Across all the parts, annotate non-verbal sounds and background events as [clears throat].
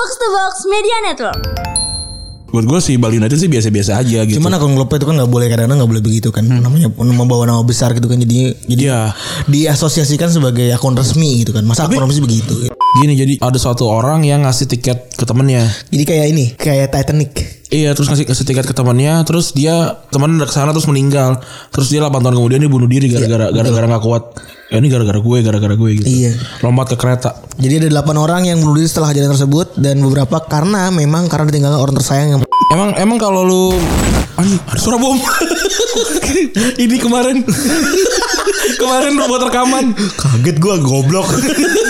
Box to Box Media Network. Buat gue sih Bali United sih biasa-biasa aja gitu. Cuman akun klubnya itu kan nggak boleh kadang-kadang nggak boleh begitu kan. Namanya membawa nama besar gitu kan jadi jadi Iya. diasosiasikan sebagai akun resmi gitu kan. Masa akun resmi begitu. Gini jadi ada suatu orang yang ngasih tiket ke temennya. Jadi kayak ini, kayak Titanic. Iya terus ngasih, ngasih tiket ke temannya Terus dia teman udah ke sana terus meninggal Terus dia 8 tahun kemudian dia bunuh diri gara-gara gara-gara gak kuat Ya ini gara-gara gue gara-gara gue gitu Iya. Lompat ke kereta Jadi ada 8 orang yang bunuh diri setelah kejadian tersebut dan beberapa karena memang karena ditinggalkan orang tersayang yang Emang emang kalau lu Anjing ada suara bom [laughs] Ini kemarin [laughs] Kemarin buat rekaman kaget gua goblok. [laughs]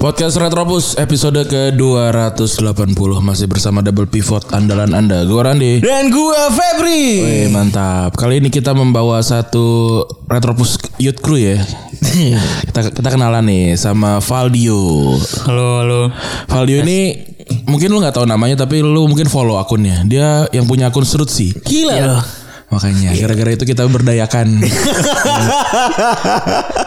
Podcast Retropus episode ke-280 Masih bersama Double Pivot andalan anda Gue Randi dan gua Febri. Wih mantap Kali ini kita membawa satu Retropus Youth Crew ya [laughs] kita, kita kenalan nih sama Valdio Halo, halo. Valdio ini mungkin lu nggak tahu namanya tapi lu mungkin follow akunnya. Dia yang punya akun serut sih. Gila loh. Makanya gara-gara itu kita berdayakan. [laughs]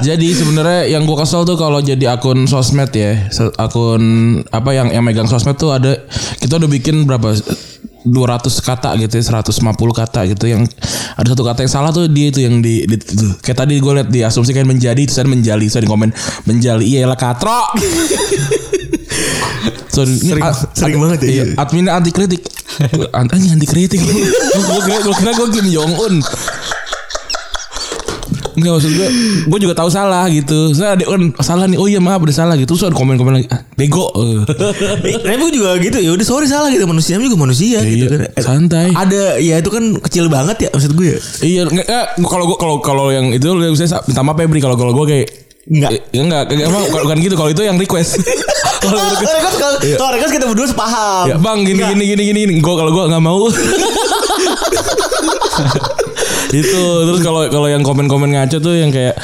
jadi sebenarnya yang gua kesel tuh kalau jadi akun sosmed ya, akun apa yang yang megang sosmed tuh ada kita udah bikin berapa 200 kata gitu ya, 150 kata gitu yang ada satu kata yang salah tuh dia itu yang di, di itu. kayak tadi gue liat diasumsikan menjadi terus ada menjali saya di komen menjali iya lah katro [laughs] So, ini Sering- ad- sering ad- banget ya, Iya, iya. adminnya anti kritik. Anjing anti kritik. gue kira gue kira gue Kim Jong Un. Enggak maksud gue Gue juga tahu salah gitu Saya ada kan salah nih Oh iya maaf udah salah gitu Terus ada komen-komen lagi ah, Bego Tapi gua juga gitu ya udah sorry salah gitu manusia juga manusia gitu Iya kan. Santai Ada ya itu kan kecil banget ya maksud gue ya. Iya Kalau gue kalau kalau yang itu lu Saya minta maaf Febri Kalau kalau gue kayak Nggak. Eh, Enggak Enggak emang bukan, bukan gitu Kalau itu yang request [laughs] Kalau request- kalau kalau Rekas kita berdua sepaham. Ya bang gini gini gini gini gini. Gue kalau gue nggak mau. [laughs] itu terus kalau kalau yang komen-komen ngaco tuh yang kayak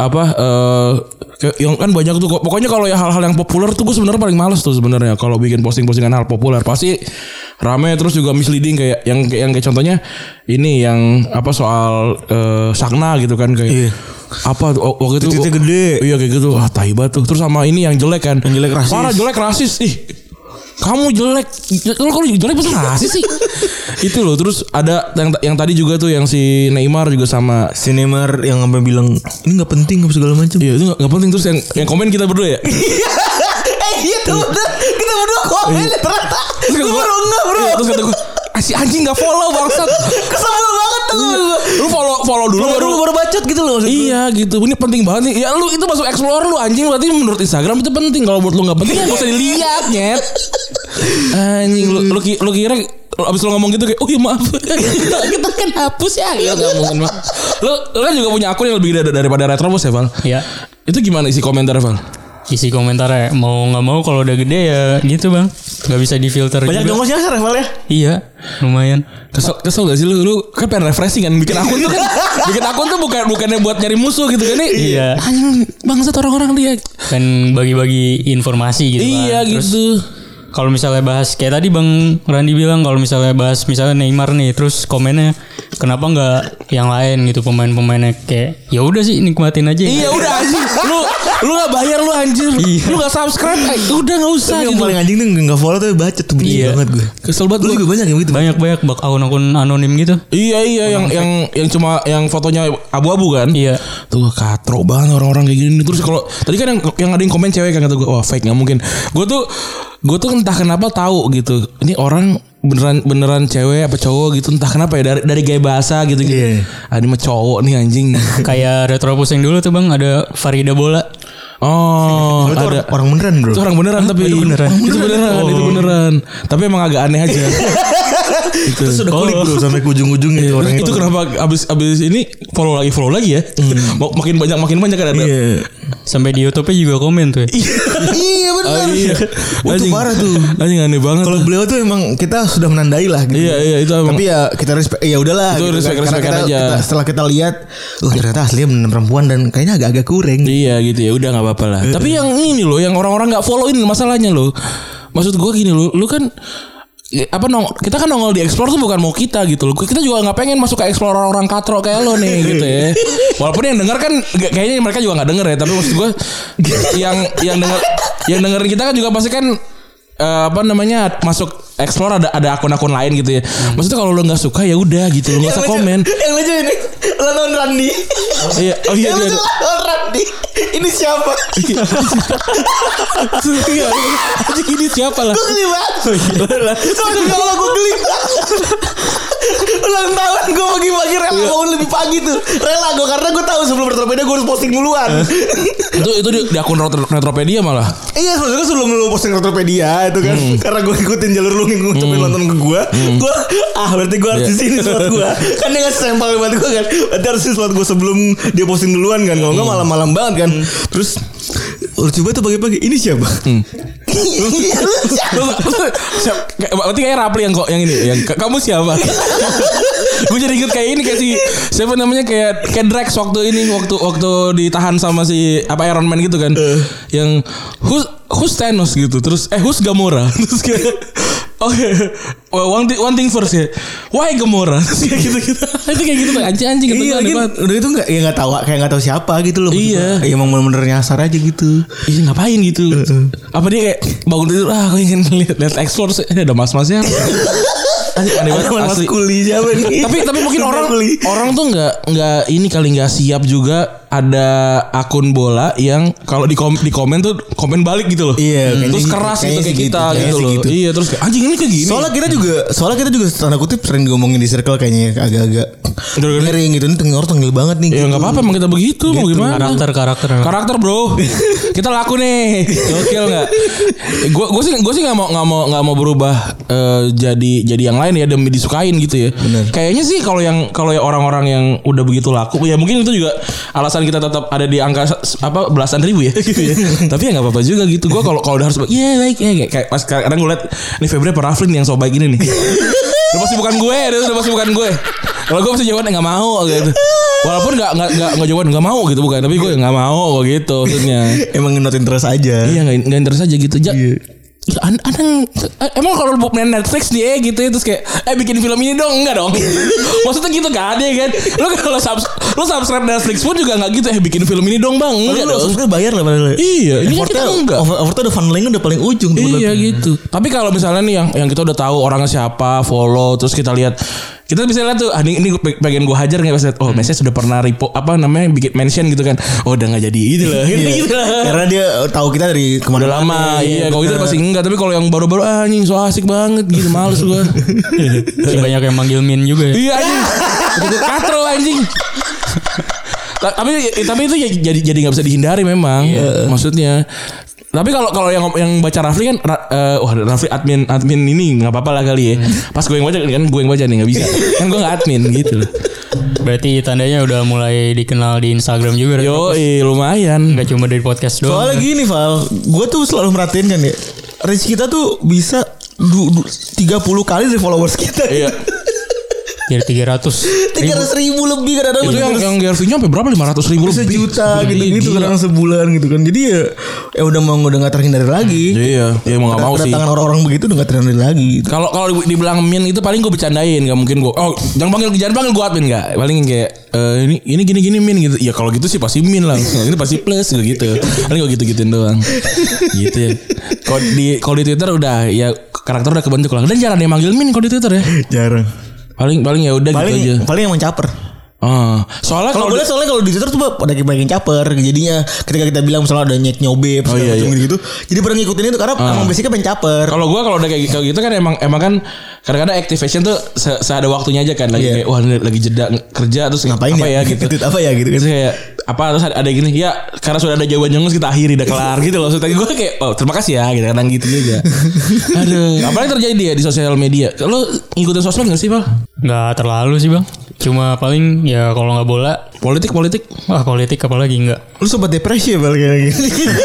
apa eh kayak yang kan banyak tuh kok. pokoknya kalau ya hal-hal yang populer tuh gue sebenarnya paling males tuh sebenarnya kalau bikin posting-postingan hal populer pasti rame terus juga misleading kayak yang yang kayak contohnya ini yang apa soal eh, sakna gitu kan kayak Iya. apa tuh, waktu itu gede. iya kayak gitu ah tai tuh terus sama ini yang jelek kan Yang jelek rasis. parah jelek rasis ih kamu jelek lu kalau jelek pasti rasis sih [laughs] itu loh terus ada yang yang tadi juga tuh yang si Neymar juga sama Si Neymar yang sampai bilang ini nggak penting apa segala macam. Iya itu gak, gak penting terus yang yang komen kita berdua ya. [laughs] eh iya tuh kita berdua komen ternyata. Terus Gue baru enggak bro. Iya, terus kata gue, ah, si anjing gak follow bangsat. Kesel. Lu follow follow dulu Baru baru. baru baru bacot gitu loh gue. Iya gitu, ini penting banget nih. Ya lu itu masuk explore lu anjing berarti menurut Instagram itu penting. Kalau menurut lu gak penting ya gak usah dilihat [laughs] nyet. Anjing lu lu, lu kira abis lu ngomong gitu kayak oh iya maaf kita, kan hapus ya ya gak mungkin mah lu, lu kan juga punya akun yang lebih gede daripada Retrobus ya Val Ya, itu gimana isi komentar Val isi komentarnya mau nggak mau kalau udah gede ya gitu bang, nggak bisa difilter Banyak juga. jongosnya Reval ya. Iya, lumayan. Kesel, kesel gak sih lu? Lu kan pengen refreshing kan bikin akun tuh kan. [laughs] bikin akun tuh bukan bukannya buat nyari musuh gitu kan nih. Iya. Anjing bangsat orang-orang dia. Kan bagi-bagi informasi gitu. iya kan. Terus gitu. Kalau misalnya bahas kayak tadi bang Randi bilang kalau misalnya bahas misalnya Neymar nih, terus komennya kenapa nggak yang lain gitu pemain-pemainnya kayak ya udah sih nikmatin aja. Iya udah anjing. Lu lu gak bayar lu anjir. Iya. Lu gak subscribe. eh, udah gak usah Tapi yang gitu. paling anjing tuh nggak follow tapi bacot tuh benci Iya. banget gue. Kesel banget Lu gua. juga banyak yang gitu. Banyak-banyak bak akun-akun anonim gitu. Iya iya yang yang yang cuma yang fotonya abu-abu kan. Iya. Tuh katro banget orang-orang kayak gini. Terus kalau tadi kan yang yang ada yang komen cewek kan kata gue, wah fake nggak mungkin. Gue tuh gue tuh entah kenapa tahu gitu. Ini orang beneran beneran cewek apa cowok gitu entah kenapa ya dari dari gaya bahasa gitu gitu. Iya. Ah, ini mah cowok nih anjing. [laughs] Kayak retropus yang dulu tuh bang ada Farida Bola. Oh, Itu ada. orang, orang beneran bro. Itu orang beneran tapi itu beneran? [laughs] Itu beneran, itu beneran. Tapi emang agak aneh aja. [laughs] itu. Terus udah kulik bro sampai ke ujung-ujungnya tuh orang itu itu. kenapa abis abis ini follow lagi follow lagi ya? Mak- Makin banyak makin banyak kan ada. Iya. Sampai di YouTube-nya juga komen tuh. ya. Iya benar. Ah, iya. Itu parah tuh. Anjing aneh banget. Kalau beliau tuh emang kita sudah menandai lah gitu. Iya iya itu emang. Tapi ya kita respect ya udahlah Itu gitu respect- kan. Karena respect kita, aja. kita- setelah kita lihat oh ternyata aslinya bener perempuan dan kayaknya agak-agak kurang. Iya gitu ya udah nggak apa-apa lah. Tapi yang ini loh yang orang-orang nggak follow ini masalahnya loh. maksud gue gini lu lu kan apa nong kita kan nongol di explore tuh bukan mau kita gitu loh. Kita juga nggak pengen masuk ke explore orang katro kayak lo nih [laughs] gitu ya. Walaupun yang denger kan kayaknya mereka juga nggak denger ya tapi maksud gue yang yang denger yang dengerin kita kan juga pasti kan eh, apa namanya masuk explore ada ada akun-akun lain gitu ya. Maksudnya kalau lo nggak suka ya udah gitu lo nggak usah komen. Yang lucu ini Lo nonton Randi iya oh iya Yang iya. lucu lo Randi Ini siapa? Iya. Anjing ini siapa lah? Gue geli banget. Demi Allah gue geli Ulang tahun gue pagi-pagi rela bangun lebih pagi tuh. Rela gue karena gue tahu sebelum Retropedia gue harus posting duluan. Itu itu di, di akun Retro- Retropedia malah? Iya sebenarnya sebelum lu posting Retropedia itu kan Karena gue ikutin jalur lu ngucapin nonton ke gue Gue ah berarti gue harus di sini slot gue Kan dia ngasih sampel buat gue kan Berarti harus di slot gue sebelum dia posting duluan kan Kalau nggak malam-malam banget kan. Terus Lu coba tuh pagi-pagi Ini siapa? Iya, Berarti kayak Rapli yang kok yang ini yang "Ka- kamu siapa? gue jadi inget kayak ini kayak si siapa namanya kayak kayak Drax waktu ini waktu waktu ditahan sama si apa Iron Man gitu kan. Yang who's who's Thanos gitu. Terus eh who's Gamora? Terus kayak Oke, well, one, thing, one thing first ya. Why? Terus [laughs] kayak gitu-gitu. [laughs] Itu kayak gitu tuh anjing-anjing gitu Iya kan. kan Udah itu gak, ya gak tahu kayak gak tahu siapa gitu loh. Iya. Ya, Emang bener-bener nyasar aja gitu Iya ngapain gitu Apa dia kayak bangun tidur Ah aku ingin lihat lihat explore sih. Eh, Ada mas-masnya [laughs] Anjing, Aneh banget asli Kuli siapa nih tapi tapi mungkin orang orang tuh nggak nggak ini kali nggak siap juga ada akun bola yang kalau di kom, di komen tuh komen balik gitu loh. Iya, kayaknya Terus gitu- keras gitu kayak kita kayaknya gitu loh. segitu. Iya, terus kayak anjing ini kayak gini. Soalnya kita juga Soalnya kita juga tanda kutip sering ngomongin di circle kayaknya agak-agak Gara-gara- Miring gitu Ini tengil tengil banget nih ya gitu. nggak apa-apa emang kita begitu mau gimana? Karakter karakter. Karakter bro, [laughs] kita laku nih, gokil nggak? [laughs] Gue gue sih gue sih nggak mau nggak mau nggak mau berubah eh, jadi jadi yang lain ya demi disukain gitu ya. Kayaknya sih kalau yang kalau ya orang-orang yang udah begitu laku ya mungkin itu juga alasan kita tetap ada di angka apa belasan ribu ya. gitu ya. [laughs] Tapi ya nggak apa-apa juga gitu. Gue kalau kalau udah harus ya baik ya kayak, kayak pas kadang gue liat nih Febri apa Raflin yang so baik ini nih. [laughs] udah pasti bukan gue, udah pasti bukan gue. Kalau gue pasti jawab nggak mau gitu. Walaupun nggak nggak nggak nggak jawab nggak mau gitu bukan, tapi gue nggak mau gitu maksudnya. [laughs] Emang not interest aja Iya nggak nggak interest aja gitu. Ja, Ya, an- Anang eh, emang kalau lu main Netflix eh, gitu ya terus kayak eh bikin film ini dong enggak dong. [laughs] Maksudnya gitu kan ya kan. Lu kalau subs lu subscribe Netflix pun juga enggak gitu eh bikin film ini dong Bang. Enggak Lu dong. subscribe bayar lah padahal Iya, ini kan kita enggak. over- Effortnya udah funnelingnya udah paling ujung tuh Iya gitu. Tapi kalau misalnya nih yang yang kita udah tahu orangnya siapa, follow, terus kita lihat kita bisa lihat tuh, ah, ini, ini gue pengen gue hajar nggak pas lihat, oh, Messi sudah pernah repo apa namanya bikin mention gitu kan, oh udah nggak jadi gitu lah, [laughs] gitu lah. Karena dia tahu kita dari ke mana Udah lama, iya. Kalau itu pasti enggak, tapi kalau yang baru-baru ah, anjing so asik banget gitu, males gua. [laughs] Masih banyak yang manggil Min juga ya. iya anjing. Itu katro anjing. [laughs] Ta- tapi tapi itu ya jadi jadi nggak bisa dihindari memang. Maksudnya. Tapi kalau kalau yang yang baca Rafli kan eh, wah Rafli admin admin ini nggak apa-apa lah kali ya. Pas gue yang baca kan gue yang baca nih nggak bisa. Kan gue nggak admin gitu loh. Berarti tandanya udah mulai dikenal di Instagram juga. Yo, lumayan. Enggak cuma dari podcast doang. Soalnya gini Val Gue tuh selalu merhatiin kan ya Reach kita tuh bisa du, du, 30 kali dari followers kita Iya. [laughs] Jadi 300 Tiga ratus ribu lebih kadang-kadang Itu yang bener-bener yang GRV-nya sampai berapa? 500 ribu lebih. juta gitu gitu kadang sebulan gitu kan jadi ya ya udah mau udah nggak terhindari lagi Iya, ya mau nggak mau sih. kedatangan orang-orang begitu udah nggak terhindari lagi gitu. Kalau kalau di- dibilang min itu paling gue bercandain, nggak mungkin gue. Oh, jangan panggil jangan panggil gue admin nggak. Paling kayak eh, ini ini gini gini min gitu. Ya kalau gitu sih pasti min lah. ini pasti plus gitu gitu. Paling gue gitu gituin doang. gitu ya. Kalau di kalau di Twitter udah ya karakter udah kebentuk lah. Dan jarang dia manggil min kalau di Twitter ya. jarang Paling paling ya udah gitu aja. paling paling emang caper Ah, soalnya kalau boleh soalnya kalau di Twitter tuh pada banyak yang caper jadinya ketika kita bilang misalnya ada nyek nyobe Oh, iya, iya. gitu jadi pada ngikutin itu karena emang basicnya pengen caper Kalau gue kalau udah kayak kayak gitu kan emang emang kan kadang-kadang activation tuh se, seada waktunya aja kan lagi Iya. kayak wah lagi jeda kerja terus ngapain apa ya, ya gitu. [laughs] Apa ya gitu Terus kayak apa terus ada, ada yang gini ya karena sudah ada jawaban jongus kita akhiri udah kelar gitu loh. Maksudnya gue kayak oh terima kasih ya gitu kadang gitu juga. [laughs] Aduh, apa yang terjadi ya di sosial media? Lo ngikutin sosmed gak sih, Pak? Nggak terlalu sih bang Cuma paling ya kalau nggak bola Politik politik. Wah politik apalagi nggak lu sobat depresi ya bal kayak gini [laughs]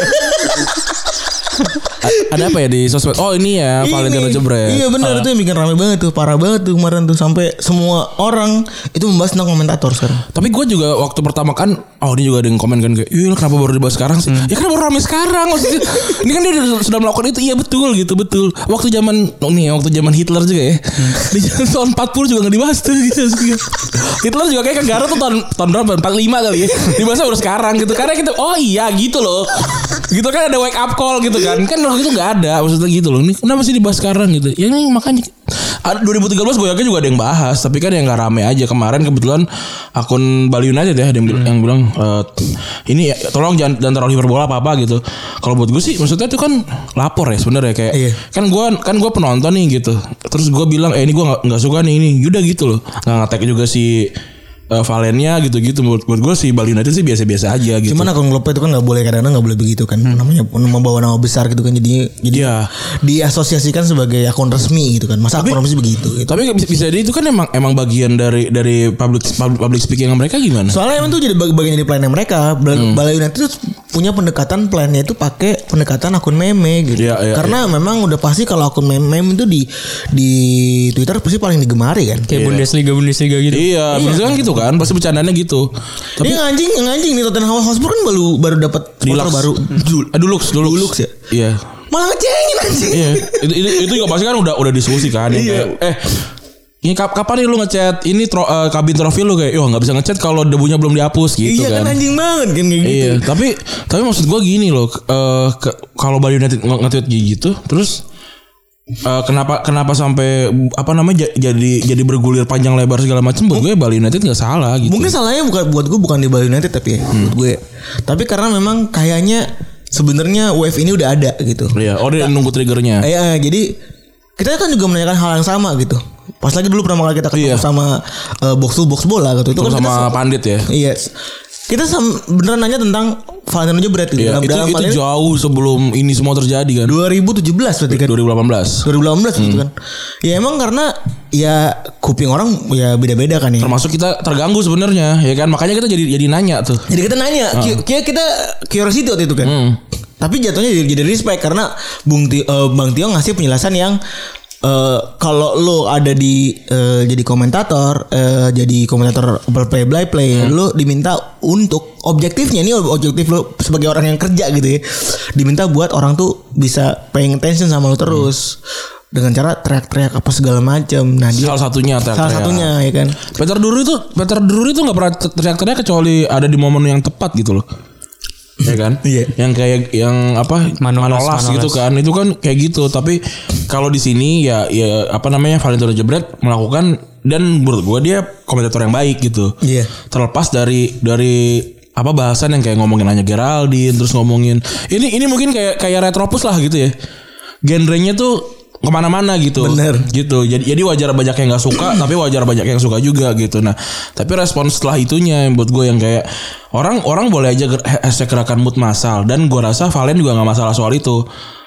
A- ada apa ya di sosmed? Oh ini ya Valentino Jebret. Iya benar itu yang bikin rame banget tuh, parah banget tuh kemarin tuh sampai semua orang itu membahas tentang komentator sekarang. Tapi gue juga waktu pertama kan oh ini juga ada yang komen kan kayak iya kenapa baru dibahas sekarang sih? Ya kan baru rame sekarang? Maksudnya [laughs] ini kan dia udah- sudah melakukan itu. Iya betul gitu betul. Waktu zaman oh nih waktu zaman Hitler juga ya. [laughs] Di zaman tahun 40 juga nggak dibahas tuh gitu. [laughs] Hitler juga kayak ke Garut tuh tahun tahun berapa? 45 kali ya. Dibahasnya baru sekarang gitu. Karena kita oh iya gitu loh. Gitu kan ada wake up call gitu kan. Kan waktu itu nggak ada maksudnya gitu loh. Ini kenapa sih dibahas sekarang gitu? Ya ini makanya ada 2013 gue yakin juga ada yang bahas tapi kan yang nggak rame aja. Kemarin kebetulan akun Bali United ya ada yang, bil- yang bilang eh, ini ya, tolong jangan jangan terlalu hiperbola apa apa gitu. Kalau buat gue sih maksudnya itu kan lapor ya sebenarnya kayak Iya. kan gue kan gue penonton nih gitu. Terus gue bilang eh ini gue nggak suka nih ini. Udah gitu loh. Nggak ngetek juga si eh, Valennya gitu-gitu buat buat gue sih Bali United sih biasa-biasa aja gitu Cuman akun klubnya itu kan nggak boleh kadang-kadang nggak boleh begitu kan namanya pun membawa nama besar gitu kan jadi jadi Iya. diasosiasikan sebagai akun resmi gitu kan masa akun resmi begitu gitu. tapi bisa, bisa jadi itu kan emang emang bagian dari dari public public, public speaking mereka gimana Soalnya emang tuh jadi bag- bagian dari plannya mereka. Hmm. Balai United tuh punya pendekatan plannya itu pakai pendekatan akun meme gitu. Iya, iya, Karena memang udah pasti kalau akun meme, meme itu di di Twitter pasti paling digemari kan. Kayak Bundesliga Bundesliga gitu. Iya, maksudnya kan gitu kan, pasti bercandanya gitu. Tapi yang anjing, anjing nih Tottenham Hotspur kan baru baru dapat sponsor Deluxe. baru. Dul- eh, Dulux, Dulux. Dulux ya? Iya. Malah ngecengin anjing. Iya, itu, itu itu juga pasti kan udah udah diskusi kan. Iya. kayak, eh ini kap- kapan nih lu ngechat ini tro, eh, kabin trofi lu kayak, yo nggak bisa ngechat kalau debunya belum dihapus gitu iya kan. kan. anjing banget kan kayak gitu. Iya, tapi tapi maksud gua gini loh, eh, ke- kalau Bali United nge- nge-tweet gitu, terus eh, kenapa kenapa sampai apa namanya ja- jadi jadi bergulir panjang lebar segala macam buat gue Bali United nggak salah gitu. Mungkin salahnya bukan buat gue bukan di Bali United tapi ya, Hmm. buat gue. Tapi karena memang kayaknya sebenarnya wave ini udah ada gitu. Iya, oh dia nunggu triggernya. Eh, eh, jadi kita kan juga menanyakan hal yang sama gitu. Pas lagi dulu pertama kali kita ketemu Iya. sama eh, box to box bola gitu. Itu kan kita sama pandit ya. Iya. Kita sam- beneran nanya tentang Valentino Jebret gitu. Iya, Dalam- itu itu jauh sebelum ini semua terjadi kan. 2017 berarti kan. 2018. 2018 Hmm. gitu kan. Ya emang karena ya kuping orang ya beda-beda kan ya. Termasuk kita terganggu sebenarnya, ya kan? Makanya kita jadi jadi nanya tuh. Jadi kita nanya, ki- ki- kita curiosity waktu itu kan. Hmm. Tapi jatuhnya jadi, jadi respect karena Bung Ti- eh, Bang Tio ngasih penjelasan yang eh, kalau lo ada di eh, jadi komentator, eh, jadi komentator play play play, lo diminta untuk objektifnya ini objektif lo sebagai orang yang kerja gitu ya, diminta buat orang tuh bisa paying attention sama lo terus dengan cara teriak-teriak apa segala macam. Nah dia Salah satunya salah teriak-teriak. satunya ya kan. Peter Duru itu Peter Duru itu nggak pernah teriak-teriak kecuali ada di momen yang tepat gitu loh. Ya kan? [laughs] Iya. Yang kayak yang apa? Manolas, Manolas, Manolas. gitu kan. Itu kan kayak gitu, tapi kalau di sini ya ya apa namanya Valentino Jebret melakukan dan menurut gua dia komentator yang baik gitu. Iya. Terlepas dari dari apa bahasan yang kayak ngomongin hanya Geraldine terus ngomongin ini ini mungkin kayak kayak retropus lah gitu ya. Genrenya tuh ke mana-mana gitu. Bener. gitu. Jadi jadi wajar banyak yang nggak suka [clears throat] tapi wajar banyak yang suka juga gitu. Nah tapi respon setelah itunya yang buat gue yang kayak orang orang boleh aja hashtag gerakan mood masal dan gue rasa Valen juga nggak masalah soal itu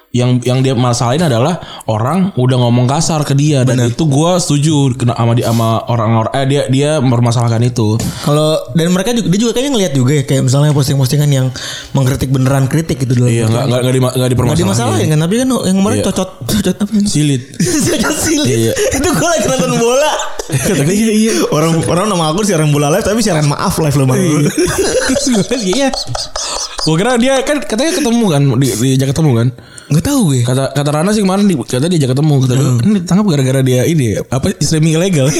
yang yang dia masalahin adalah orang udah ngomong kasar ke dia dan itu gue setuju kena sama dia sama orang-orang eh dia dia mempermasalahkan itu Kalau dan mereka juga dia juga kayaknya ngelihat juga ya kayak misalnya posting-postingan yang mengkritik beneran kritik gitu dulu. iya nggak nggak nggak di nggak Nggak dipermasalahin dimasalahin kan tapi kan yang kemarin Iya. cocot cocot apa ini? silit [laughs] cocot silit. Iya. Itu gue lagi nonton bola. [laughs] Tapi iya iya. Orang orang nama aku siaran bola live tapi siaran maaf live loh bang. terus gue iya [laughs] gue kira dia kan katanya ketemu kan di, diajak ketemu kan Gak tahu gue. Kata kata Rana sih kemarin di, kata dia ajak ketemu kata dia, ini ditangkap gara-gara dia ini apa streaming ilegal. [laughs]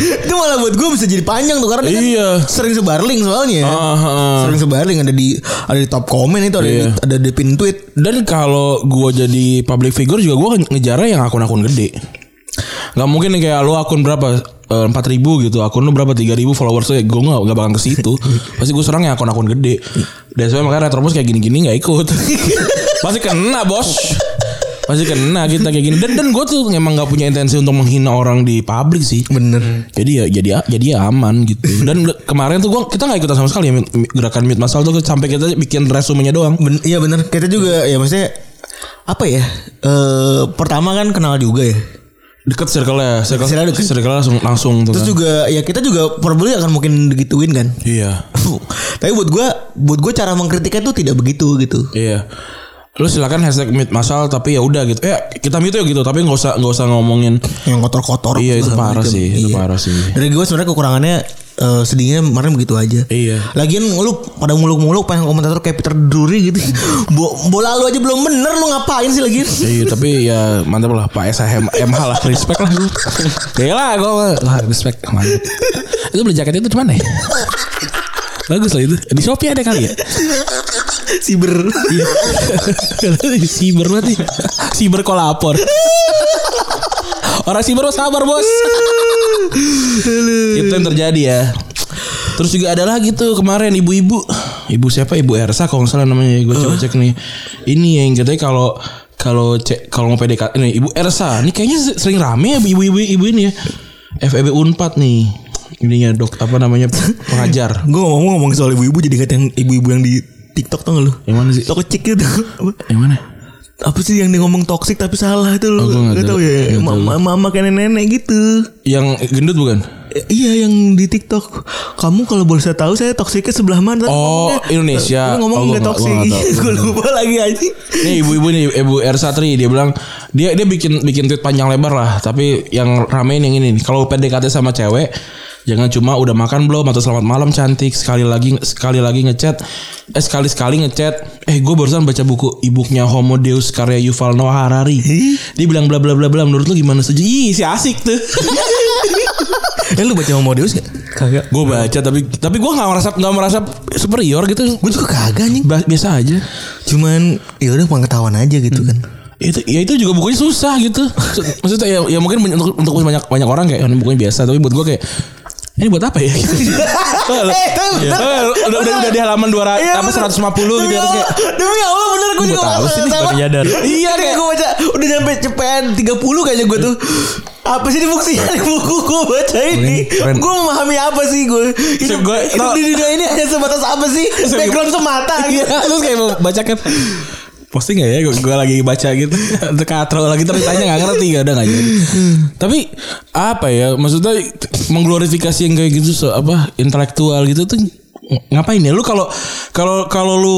Itu malah buat gue bisa jadi panjang tuh karena dia kan Iya. sering sebarling soalnya. Ah, ah. Sering sebarling ada di ada di top komen itu ada Iya. di, ada di pin tweet. Dan kalau gua jadi public figure juga gua ngejarnya yang akun-akun gede. Gak mungkin nih kayak lu akun berapa? Empat ribu gitu. Akun lu berapa? tiga ribu followers gue gue nggak nggak bakal ke situ. [laughs] Pasti gue serang yang akun-akun gede. Dan sebenarnya makanya Retrobus kayak gini-gini nggak ikut. [laughs] Pasti kena bos. Pasti kena kita kayak gini. Dan dan gue tuh emang nggak punya intensi untuk menghina orang di publik sih. Bener. jadi ya jadi jadi ya aman gitu. Dan kemarin tuh gua kita nggak ikutan sama sekali ya gerakan mute masal tuh. Sampai kita bikin resumenya doang. Ben, iya bener. Kita juga ya maksudnya apa ya? Eh pertama kan kenal juga ya. Deket circle-nya circle, Circle-nya deket. circle langsung langsung tuh Terus kan. juga ya kita juga probably akan mungkin digituin kan. iya [laughs] Tapi buat gua buat gua cara mengkritiknya tuh tidak begitu gitu. iya lu silakan hashtag mute masal tapi ya udah gitu ya kita mute ya gitu tapi nggak usah nggak usah ngomongin Yang kotor-kotor. Iya, itu segala parah macam. sih, itu parah sih. Dari gue sebenarnya kekurangannya eh, sedihnya kemarin begitu aja. Iya. Lagian lu pada muluk-muluk pengen komentator kayak Peter Drury gitu. [laughs] Bo bola lu aja belum bener lu ngapain sih lagi? Iya [laughs] tapi ya mantap lah Pak SHM MH lah respect lah gue. [laughs] Ya lah gue lah respect mantap. Itu beli jaket itu di mana ya? Bagus lah itu. Di Shopee ada kali ya? Siber. Iya. [laughs] Siber berarti. Siber kolapor. Orang siber sabar bos. Itu yang terjadi ya. Terus juga ada lagi tuh kemarin ibu-ibu. Ibu siapa? Ibu Ersa kalau nggak salah namanya. Gue coba cek nih. Ini yang katanya kalau kalau cek kalau mau PDKT ini Ibu Ersa. Ini kayaknya sering rame ya ibu-ibu ibu ini ya. FEB Unpad nih. Ininya dok apa namanya pengajar. [laughs] Gue ngomong ngomong soal ibu-ibu jadi kata yang ibu-ibu yang di TikTok tau gak lu? Yang mana sih? Toxic gitu. Apa? Yang mana? Apa sih yang dia ngomong toxic tapi salah itu lu? Oh, Gak tau ya. Mama, mama kayak nenek gitu. Yang gendut bukan? Eh, Iya yang di TikTok Kamu kalau boleh saya tahu Saya toksiknya sebelah mana Oh, ngomongnya- Indonesia. Tapi ngomong Oh, gua nggak nggak- toksik. [laughs] Gue lupa lagi aja Nih ibu-ibu nih Ibu Ersatri dia bilang dia dia bikin bikin tweet panjang lebar lah tapi yang ramein yang ini nih. Kalau PDKT sama cewek jangan cuma udah makan belum atau selamat malam cantik. Sekali lagi sekali lagi ngechat. Eh sekali sekali ngechat. Eh gue barusan baca buku ibuknya Homo Deus karya Yuval Noah Harari. Dia bilang bla bla bla bla. Menurut lu gimana setuju ih si asik tuh. [laughs] Eh lu baca Homo Deus gak? Kagak. gue baca tapi tapi gue nggak merasa nggak merasa superior gitu. Gue juga kagak nih Ba- biasa aja. Cuman ya udah pengetahuan aja gitu kan. Itu ya itu juga bukunya susah gitu. Maksudnya ya, ya mungkin untuk untuk banyak banyak orang kayak "Oh, ini bukunya biasa. Tapi buat gue kayak ini buat apa ya? [laughs] Eh, bener. Eh, udah, udah, udah di halaman 200 Iya, apa bener. 150 gitu Demi terus kayak Demi Allah bener gue juga tahu sih, baru nyadar. Iya kayak gue baca Udah nyampe cepetan 30 kayaknya gue tuh. Apa sih ini fungsinya di buku gue baca ini. Gue memahami apa sih gue Gua- hidup di dunia ini hanya sebatas apa sih? Background semata Iya, gitu. Terus kayak mau baca kan posting gak ya? Gue, lagi baca gitu. Untuk katro lagi terus tanya gak ngerti gak ada gak jadi. Tapi apa ya? Maksudnya mengglorifikasi yang kayak gitu so, apa intelektual gitu tuh ngapain ya? Lu kalau kalau kalau lu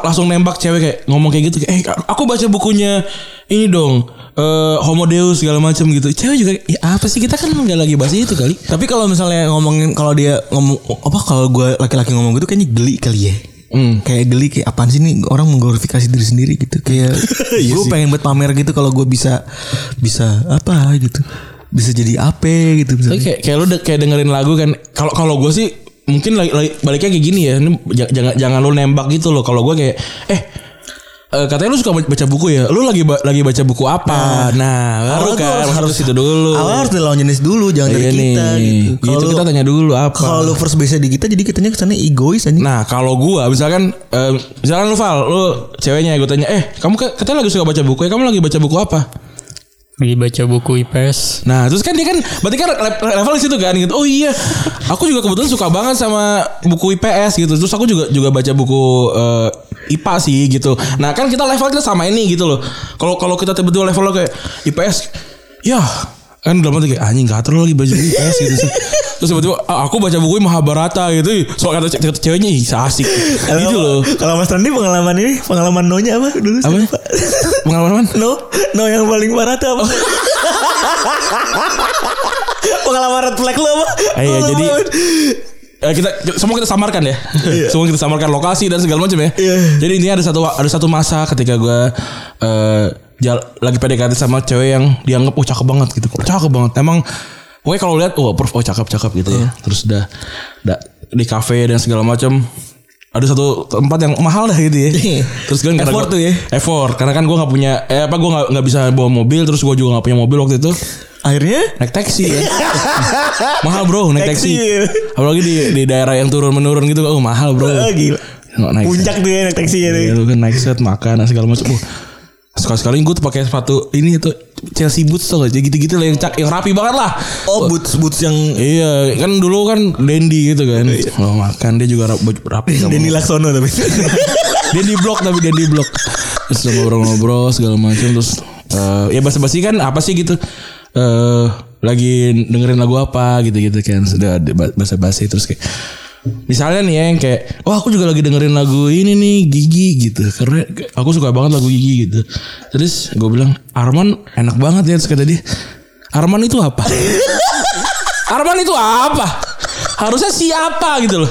langsung nembak cewek kayak ngomong kayak gitu kayak, eh aku baca bukunya ini dong eh Homo Deus segala macam gitu. Cewek juga ya apa sih? Kita kan nggak lagi bahas itu kali. Tapi kalau misalnya ngomongin Kalau dia ngomong Apa kalau gue laki-laki ngomong gitu Kayaknya geli kali ya Hmm. Kayak geli kayak apaan sih nih orang mengglorifikasi diri sendiri gitu kayak [laughs] Iya gue pengen buat pamer gitu kalau gue bisa bisa apa gitu bisa jadi apa gitu misalnya. kayak kayak lu de- kayak dengerin lagu kan. Kalau kalau gue sih mungkin lagi, lagi- baliknya kayak gini ya. Ini jangan jangan lu nembak gitu loh. Kalau gue kayak eh eh, katanya lu suka ba- baca buku ya. Lu lagi ba- lagi baca buku apa? Nah, baru awal tuh kan harus- harus, itu dulu. Awal harus dari lawan jenis dulu jangan dari Iya kita nih. gitu. Gitu, lu- kita tanya dulu apa. Kalau lu first base di kita jadi kitanya kesannya egois aja. Nah kalau gua misalkan eh, misalkan lu Val, lu ceweknya gue tanya, eh kamu katanya lagi suka baca buku ya, kamu lagi baca buku apa? Lagi baca buku IPS. Nah terus kan dia kan berarti kan le- level di situ kan gitu. Oh iya, aku juga kebetulan suka banget sama buku IPS gitu. Terus aku juga juga baca buku eh, IPA sih gitu. Nah kan kita level kita sama ini gitu loh. Kalau kalau kita tiba-tiba level kayak IPS, ya kan dalam hati kayak anjing gatel lagi buku IPS gitu. Terus tiba-tiba "Ah, aku baca buku Mahabharata gitu. Soal kata kata ceweknya ih asik gitu loh. Kalau Mas Randi pengalaman ini pengalaman nonya apa dulu? Apa? Pengalaman No, no yang paling parah tuh apa? pengalaman red flag lo apa? Eh, iya, jadi- apa? Eh, kita, kita- semua kita samarkan ya. semua kita samarkan lokasi dan segala macam ya. Iya. Jadi ini ada satu ada satu masa ketika gue eh jal- lagi PDKT sama cewek yang dianggap oh cakep banget gitu. Oh, cakep banget. Emang Pokoknya kalau lihat oh prof oh cakep cakep gitu Iya. ya. Terus udah, udah di kafe dan segala macam ada satu tempat yang mahal dah gitu ya. Terus kan karena Effort gua- tuh ya. Effort karena kan gue nggak punya eh apa gue nggak nggak bisa bawa mobil terus gue juga nggak punya mobil waktu itu Akhirnya naik taksi ya. [laughs] mahal bro naik taksi. Taksi. Apalagi di di daerah yang turun menurun gitu oh mahal bro. oh, gila. Naik. Puncak tuh ya naik taksinya tuh. Iya, lu kan naik set makan segala macam. Sekali sekali gue tuh pakai sepatu ini tuh Chelsea boots tuh gitu gitu lah yang cak yang rapi banget lah. Oh, boots boots yang Iya kan dulu kan Dendi gitu kan. Oh, makan dia juga rapi [laughs] sama. Denny Laksono tapi. [laughs] Dendi blok tapi Dendi blok. Terus ngobrol-ngobrol segala macam terus eh, ya basa-basi kan apa sih gitu. eh lagi dengerin lagu apa gitu-gitu kan sudah basa-basi terus kayak misalnya nih ya yang kayak wah aku juga lagi dengerin lagu ini nih Gigi gitu. Karena aku suka banget lagu Gigi gitu. Terus gue bilang Arman enak banget ya terus kata dia Arman itu apa? [laughs] Arman itu apa? Harusnya siapa? gitu loh.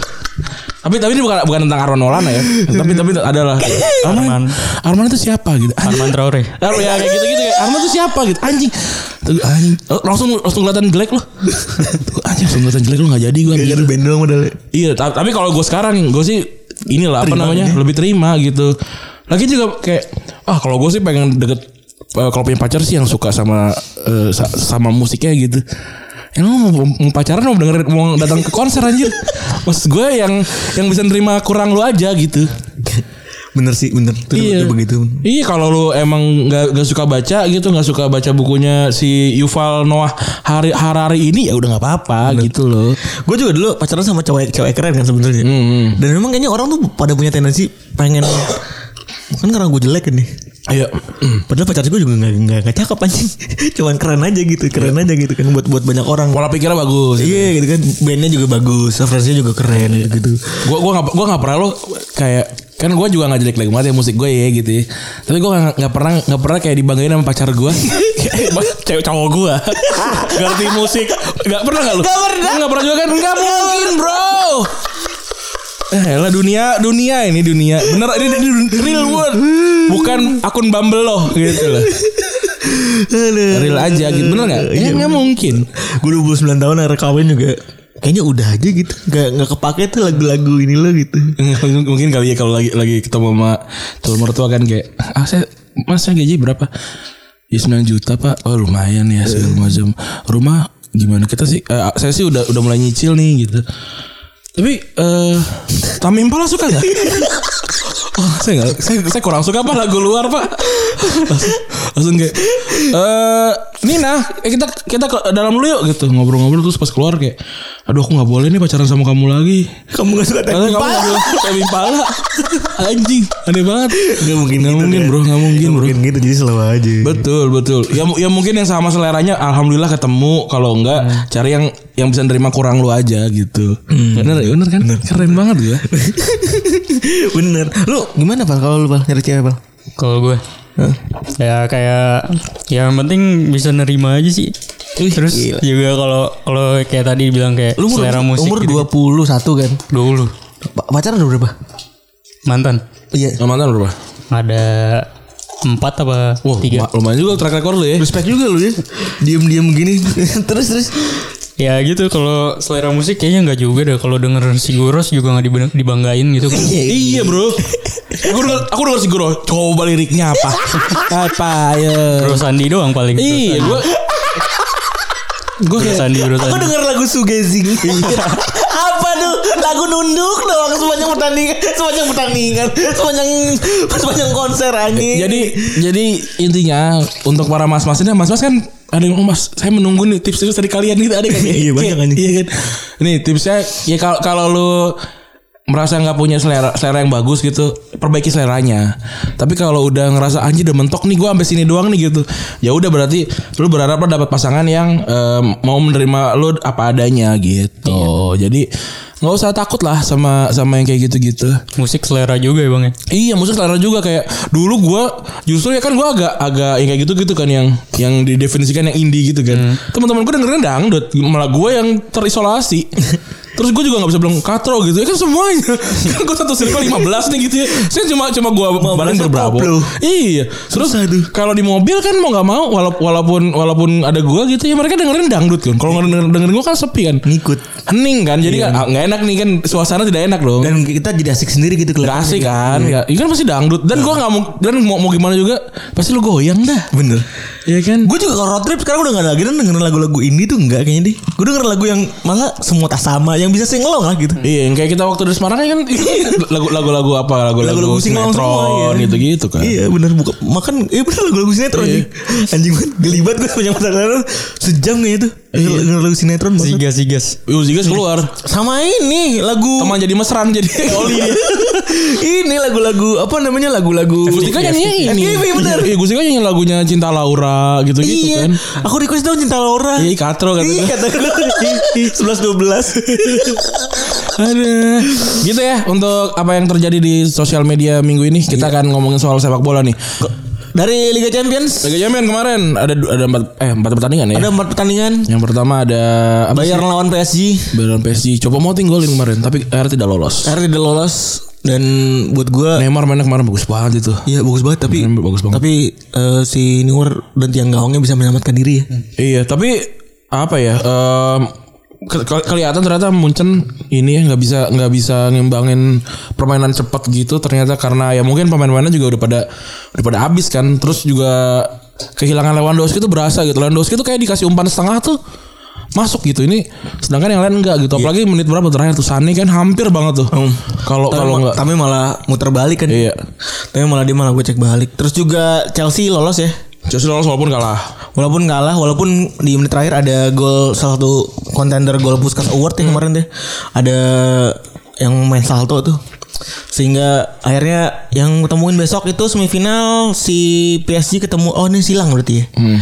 Tapi tapi ini bukan bukan tentang Arman Maulana ya. [laughs] tapi tapi adalah Arman. Arman itu siapa gitu. Arman Traore. Arman ya kayak gitu-gitu kayak Arman itu siapa gitu. Anjing. Tuh, anjing. Oh, langsung langsung kelihatan jelek loh. [laughs] Anjing langsung kelihatan jelek lo enggak jadi gue. Gara-gara band doang modalnya. Iya, ta- tapi kalau gue sekarang gue sih inilah apa namanya ini. lebih terima gitu. Lagi juga kayak ah kalau gue sih pengen deket eh, kalau punya pacar sih yang suka sama eh, sa- sama musiknya gitu. Yang lu mau, mau pacaran mau dengerin mau datang ke konser anjir. Maksud gue yang yang bisa nerima kurang lu aja gitu. Bener sih, bener. Itu Iya. itu begitu. Iya kalau lu emang nggak nggak suka baca gitu nggak suka baca bukunya si Yuval Noah Hari Harari ini ya udah nggak apa-apa gitu loh. Gue juga dulu pacaran sama cewek cewek keren kan sebenarnya. Hmm. Dan memang kayaknya orang tuh pada punya tendensi pengen kan karena gue jelek kan nih. Ayo. [clears throat] Padahal pacar gue juga nggak nggak cakep anjing. [laughs] Cuman keren aja gitu, keren aja gitu kan buat buat banyak orang. Pola pikirnya bagus. Iya gitu kan, bandnya juga bagus, referensinya juga keren gitu. Gua gua nggak gua nggak pernah lo kayak kan gue juga nggak jelek lagi banget ya musik gue ya gitu ya. Tapi gue nggak nggak pernah nggak pernah kayak dibanggain sama pacar gue. [laughs] Cewek cowok gue. [laughs] Ngerti musik. Nggak pernah nggak lu? Nggak pernah. Nggak pernah juga kan? Nggak mungkin bro. Eh lah dunia dunia ini dunia. Bener ini, ini real world. Bukan akun Bumble lo gitu loh. Real aja gitu. Bener nggak? Ya nggak mungkin. Gue 29 tahun akhirnya kawin juga. Kayaknya udah aja gitu. Nggak nggak kepake tuh lagu-lagu ini lo gitu. [laughs] Mungkin kali ya kalau lagi lagi ketemu sama calon mertua kan kayak ah saya mas saya gaji berapa? Ya 9 juta pak. Oh lumayan ya segala macam. Rumah gimana? Kita sih eh, saya sih udah udah mulai nyicil nih gitu tapi eh Tami Impala suka nggak? Oh, saya nggak, saya, saya kurang suka apa lagu luar pak. Langsung, langsung kayak, eh Nina, eh, kita kita ke dalam dulu yuk gitu. Ngobrol-ngobrol terus pas keluar kayak, aduh aku nggak boleh nih pacaran sama kamu lagi. kamu gak suka Temi kamu nggak Temi Impala Anjing Aneh banget. Gak mungkin Nggak gitu mungkin kan. bro. Nggak mungkin Nggak bro. mungkin gitu jadi selalu aja. Betul betul. Ya, ya mungkin yang sama seleranya Alhamdulillah ketemu. Kalau enggak Cari yang Yang bisa nerima kurang lu aja gitu. Bener ya bener kan? Keren banget ya. [laughs] Bener. Lu gimana pak kalau lu pak nyari cewek pak Kalau gue ya kayak ya yang penting bisa nerima aja sih. Terus gila. juga kalau kalau kayak tadi bilang kayak lu umur, selera musik umur gitu. 21 kan 20 Pa- pacaran udah berapa mantan. iya Mantan berapa? Ada empat apa Wah tiga. ma- lumayan juga track record lu ya respect juga lu ya diem-diem gini [laughs] terus terus Ya gitu kalau selera musik kayaknya nggak juga deh. Kalau denger Siguros juga nggak dibang- dibanggain gitu kan. Iya bro. Aku denger, aku denger si Guru Coba liriknya apa? Apa ya? Bro Sandi doang paling. Iya gue Gue kayak Sandi, Bro aku Sandi. denger lagu Sugezing [laughs] lagu nunduk doang sepanjang pertandingan [laughs] sepanjang pertandingan sepanjang sepanjang konser anjing. Jadi jadi intinya untuk para mas-mas ini mas-mas kan ada yang mas saya menunggu nih tips-tips dari kalian gitu. Ada kan? [laughs] Iya, banyak anjing. Iya kan. Nih tipsnya ya kalau kalau lu merasa nggak punya selera selera yang bagus gitu perbaiki seleranya. Tapi kalau udah ngerasa anjir udah mentok nih gua sampai sini doang nih gitu. Ya udah berarti lu berharap lo dapat pasangan yang em, mau menerima lu apa adanya gitu. Jadi nggak usah takut lah sama sama yang kayak gitu-gitu Musik selera juga ya bang ya. Iya, musik selera juga kayak dulu gua justru ya kan gua agak agak yang kayak gitu-gitu kan yang yang didefinisikan yang indie gitu kan. Teman-teman gua dengerin dangdut, malah gua yang terisolasi. [laughs] Terus gue juga gak bisa bilang katro gitu. Ya kan semuanya. [laughs] Kan gue satu circle 15 nih gitu ya. Saya cuma cuma gue balik koplo. iya. Terus kalau di mobil kan mau nggak mau wala- walaupun walaupun ada gue gitu ya mereka dengerin dangdut kan. Kalau nggak dengerin, dengerin gue kan sepi kan. Ngikut. Hening kan. Jadi ah, nggak enak nih kan. Suasana tidak enak dong. Dan kita jadi asik sendiri gitu Gak asik kan. Ya, ya kan pasti dangdut. Dan gua nggak mau dan mau, mau gimana juga pasti lu goyang dah. Bener Iya kan Gue juga kalau road trip sekarang udah gak lagi dengerin lagu-lagu indie tuh enggak kayaknya deh. Gue dengerin lagu yang malah semua tak sama yang bisa singelong lah gitu. Iya yang kayak kita waktu di Semarang kan [laughs] lagu- lagu-lagu apa lagu-lagu sinetron iya. gitu-gitu kan Iya bener buka makan iya bener lagu-lagu sinetron Iya. anjing. Anjing banget gelibat gue sepanjang lalu sejam kayaknya tuh denger lagu sinetron banget. Sigas sigas. Uzigas keluar Sama ini lagu teman jadi mesran jadi oli [laughs] ini lagu-lagu apa namanya lagu-lagu Gustika nyanyinya ini FKV bener. Iya Gustika nyanyi lagunya Cinta Laura gitu-gitu Iya, kan aku request dong cinta Laura. Iya katro kan Iya kata Sebelas dua belas. [laughs] Aduh. Gitu ya untuk apa yang terjadi di sosial media minggu ini kita akan ngomongin soal sepak bola nih. Dari Liga Champions Liga Champions kemarin ada ada empat eh empat pertandingan ya. ada empat pertandingan. Yang pertama ada Bayern lawan PSG. Bayern PSG. Coba mau golin kemarin tapi akhirnya tidak lolos. Akhirnya tidak lolos dan buat gua Neymar mainnya kemarin bagus banget itu. Iya bagus banget tapi Neymar bagus banget. tapi eh, si Neuer dan tiang gawangnya bisa menyelamatkan diri ya. Iya, tapi apa ya? ke- kelihatan ternyata Munchen ini ya nggak bisa nggak bisa ngimbangin permainan cepat gitu ternyata karena ya mungkin pemain-pemainnya juga udah pada udah pada habis kan. Terus juga kehilangan Lewandowski itu berasa gitu. Lewandowski itu kayak dikasih umpan setengah tuh masuk gitu ini sedangkan yang lain enggak gitu apalagi menit berapa terakhir tuh Sane kan hampir banget tuh kalau Tapi, kalau enggak tapi malah muter balik kan. iya Tapi malah dia malah gue cek balik. Terus juga Chelsea lolos ya. Chelsea lolos walaupun kalah Walaupun kalah, walaupun di menit terakhir ada gol salah satu kontender gol Puskas Award ya kemarin deh. Ada yang main salto tuh. Sehingga akhirnya yang ketemuin besok itu semifinal si PSG ketemu oh ini silang berarti ya. Hmm.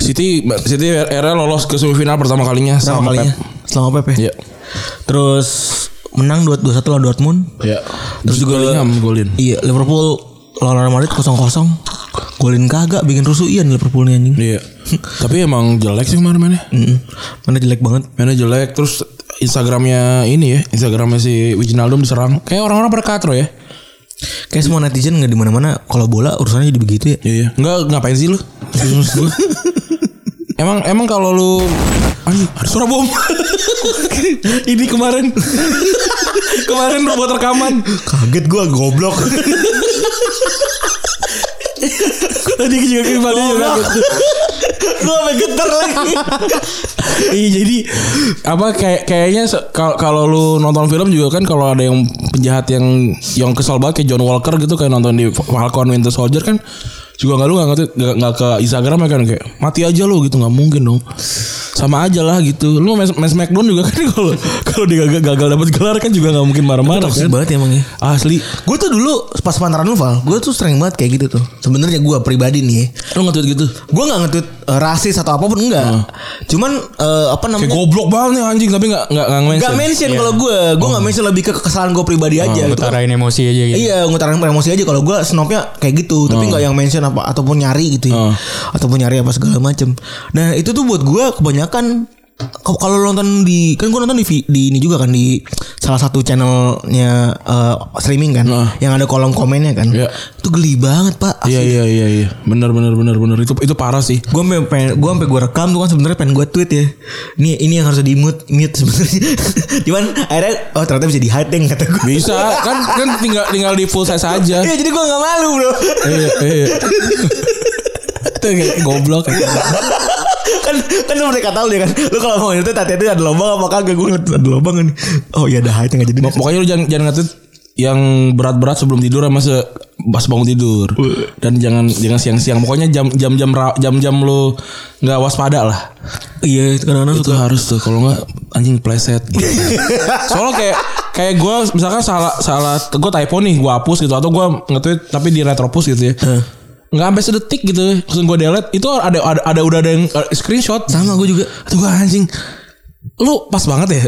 City City era lolos ke semifinal pertama kalinya Pertama sama kalinya Pep. selama Pep ya. Iya. Terus menang 2-1 lawan Dortmund. Iya. Terus juga Bellingham golin. Iya, Liverpool lawan Real Madrid 0-0. Golin kagak bikin rusuh iya nih Liverpool nih anjing. Iya. [laughs] Tapi emang jelek sih kemarin mainnya. Mm-mm. Mana jelek banget. Mainnya jelek terus Instagramnya ini ya, Instagramnya si Wijnaldum diserang. Kayak orang-orang pada katro ya. Kayak semua netizen nggak di mana-mana kalau bola urusannya jadi begitu ya. Iya, iya. Enggak ngapain sih lu? [laughs] Emang emang kalau lu anjing ada suara bom. [laughs] ini kemarin. kemarin buat rekaman. Kaget gua goblok. [laughs] Tadi juga kembali juga kaget. [laughs] gua sampai getar lagi. [laughs] Iya jadi apa kayak kayaknya kalau lu nonton film juga kan kalau ada yang penjahat yang yang kesal banget kayak John Walker gitu kayak nonton di Falcon Winter Soldier kan juga nggak lu nggak ngerti nggak nggak ke Instagram ya kan kayak mati aja lu gitu nggak mungkin dong sama aja lah gitu lu main, main Smackdown juga kan [laughs] kalau kalau dia gagal, gagal dapat gelar kan juga nggak mungkin marah-marah kan banget emang ya. asli Gue tuh dulu pas pantaran lu Val, gue tuh sering banget kayak gitu tuh. Sebenarnya gue pribadi nih, ya. lu nge-tweet gitu gue nggak ngetweet eh, rasis atau apa pun enggak. Cuman eh, apa kayak namanya? goblok banget nih anjing tapi nggak nggak nggak mention. Gak mention kalau gue, gue nggak mention lebih ke kesalahan gue pribadi aja gitu. Ngutarain emosi aja gitu. Iya ngutarin emosi aja kalau gue snobnya kayak gitu tapi nggak yang mention apa ataupun nyari gitu ya Oh. ataupun nyari apa segala macem nah itu tuh buat gue kebanyakan kalau nonton di kan gue nonton di, di ini juga kan di salah satu channelnya eh, streaming kan Oh. yang ada kolom komennya kan. Iya. itu geli banget pak iya iya iya iya. Benar benar benar benar. Itu itu parah sih. Gue sampai pengen gue sampai gue rekam tuh kan sebenarnya pengen gue tweet ya. Ini ini yang harus di mute mute sebenarnya. [laughs] Cuman akhirnya oh ternyata bisa di hiding kata gue bisa. Kan kan tinggal tinggal di full size aja. Iya jadi gue nggak malu bro. Iya iya. [laughs] Itu kayak goblok kan kan lu mereka tahu dia kan. Lu kalau mau itu tadi itu ada lubang apa kagak? Gue ngeliat ada lubang kan oh iya ada height nggak jadi pokoknya lu jangan jangan nge yang berat-berat sebelum tidur sama se pas bangun tidur. Dan jangan jangan siang-siang. Pokoknya jam jam-jam ra- jam-jam lu nggak waspada lah. Iya kadang-kadang itu harus tuh kalau nggak anjing pleset gitu. [laughs] soalnya kayak kayak gue misalkan salah salah gue typo nih gue hapus gitu atau gue nge-tweet tapi di retropus gitu ya nggak sampai sedetik gitu langsung gue delete. Itu ada ada, ada udah ada yang uh, screenshot. Sama gue juga. Itu gue anjing. Lu pas banget ya?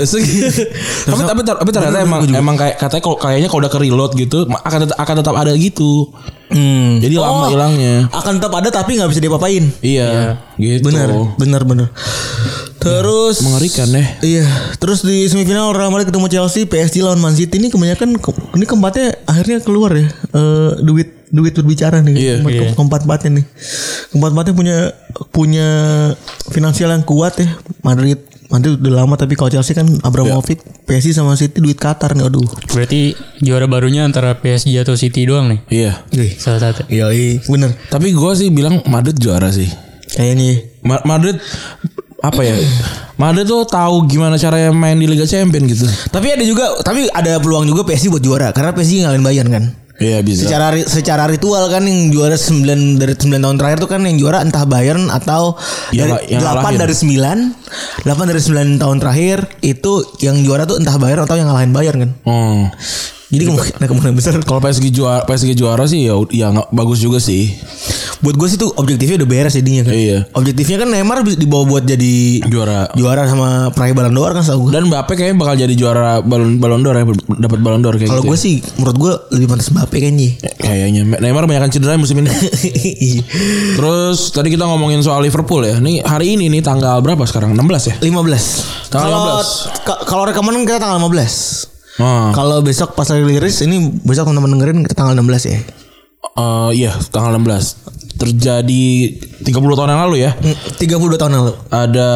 [laughs] Tapi tapi tapi ternyata emang emang kayak katanya kalau kayaknya kalau udah ke reload gitu akan tetap, akan tetap ada gitu. Hmm. jadi lama Oh, hilangnya. akan tetap ada tapi nggak bisa diapa-apain. Iya gitu. Benar benar benar terus mengerikan deh Iya, terus di semifinal Real Madrid ketemu Chelsea, PSG lawan Man City. Ini kebanyakan ke- ini keempatnya akhirnya keluar ya. Eh, duit duit berbicara nih. Iya. keempat, Iya. keempat empatnya nih. Keempat empatnya punya punya finansial yang kuat ya. Madrid Madrid udah lama tapi kalau Chelsea kan Abramovich, PSG sama City duit Qatar nih. Aduh. Berarti juara barunya antara PSG atau City doang nih. iya Salah satu. Iya, iya, bener. tapi gue sih bilang Madrid juara sih Kayaknya Ma- Madrid apa ya Madrid tuh tahu gimana caranya main di Liga Champion gitu tapi ada juga tapi ada peluang juga PSG buat juara karena PSG ngalahin Bayern kan. Iya bisa Secara secara ritual kan yang juara 9 dari 9 tahun terakhir tuh kan yang juara entah Bayern atau Yang- dari yang 8 ngalahin. dari 9. 8 dari 9 tahun terakhir itu yang juara tuh entah Bayern atau yang ngalahin Bayern kan. oh Jadi kemungkinan, kemungkinan besar Kalau PSG juara PSG juara sih ya ya nggak bagus juga sih. buat gue sih tuh objektifnya udah beres jadinya kan. Iya. Objektifnya kan Neymar dibawa buat jadi Juara. juara sama peraih Ballon d'Or kan setahu gue. Dan Mbappe kayaknya bakal jadi juara Ballon Ballon d'Or ya, dapat Ballon d'Or kayak Kalau gitu. gue sih menurut gue lebih pantas Mbappe kayaknya. Kayaknya Neymar banyak cedera musim ini. [laughs] Iya. Terus tadi kita ngomongin soal Liverpool ya. Nih hari ini nih tanggal berapa sekarang? 16 ya? 15. Tanggal Kalau 15. ka- kalau rekaman kita tanggal 15. Oh. Kalau besok pas lagi rilis ini besok teman-teman dengerin tanggal 16 ya. Eh, iya, tanggal 16. Terjadi 30 tahun yang lalu ya. Hmm, 32 tahun lalu. Ada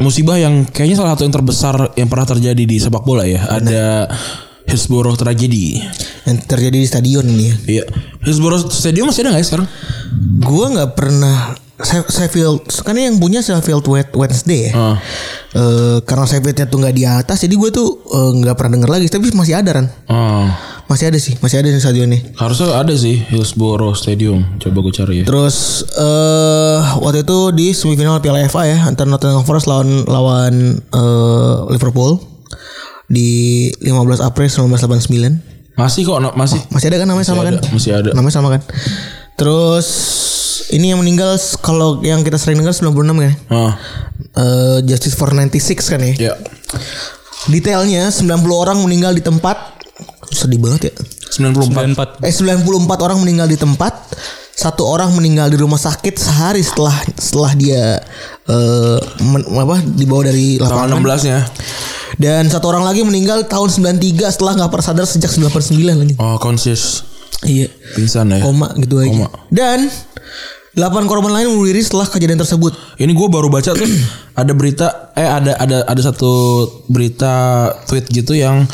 musibah yang kayaknya salah satu yang terbesar yang pernah terjadi di sepak bola ya. Ada Hillsborough tragedi. Yang terjadi di stadion ini ya. Iya. Hillsborough Stadium masih ada nggak ya sekarang? Gua nggak pernah Sheffield kan yang punya Sheffield Wed- Wednesday ya. Ah. Eh, karena Sheffieldnya tuh nggak di atas, jadi gue tuh eh, nggak pernah denger lagi. Tapi masih ada kan? Oh. Masih ada sih, masih ada di stadion nih. Harusnya ada sih Hillsborough Stadium. Coba gue cari ya. Terus eh waktu itu di semifinal Piala FA ya antara Nottingham Forest lawan lawan eh, Liverpool di 15 April 1989. Masih kok, no- masih. Masih ada kan namanya sama ada, kan? masih ada. Namanya sama kan? Terus ini yang meninggal kalau yang kita sering dengar 96 kan? Ah, Eh, Justice for 96 kan ya. ya. Detailnya 90 orang meninggal di tempat. Sedih banget ya. 94. 94 Eh 94 orang meninggal di tempat, satu orang meninggal di rumah sakit sehari setelah setelah dia eh men- apa dibawa dari Tanggal lapangan. 16 ya. Dan satu orang lagi meninggal tahun 93 setelah nggak pernah sadar sejak 99 lagi. Oh, konsis. Iya. Pingsan ya. Koma gitu aja. Koma. Dan 8 korban lain bunuh diri setelah kejadian tersebut. Ini gue baru baca tuh [clears throat] ada berita eh ada ada ada satu berita tweet gitu yang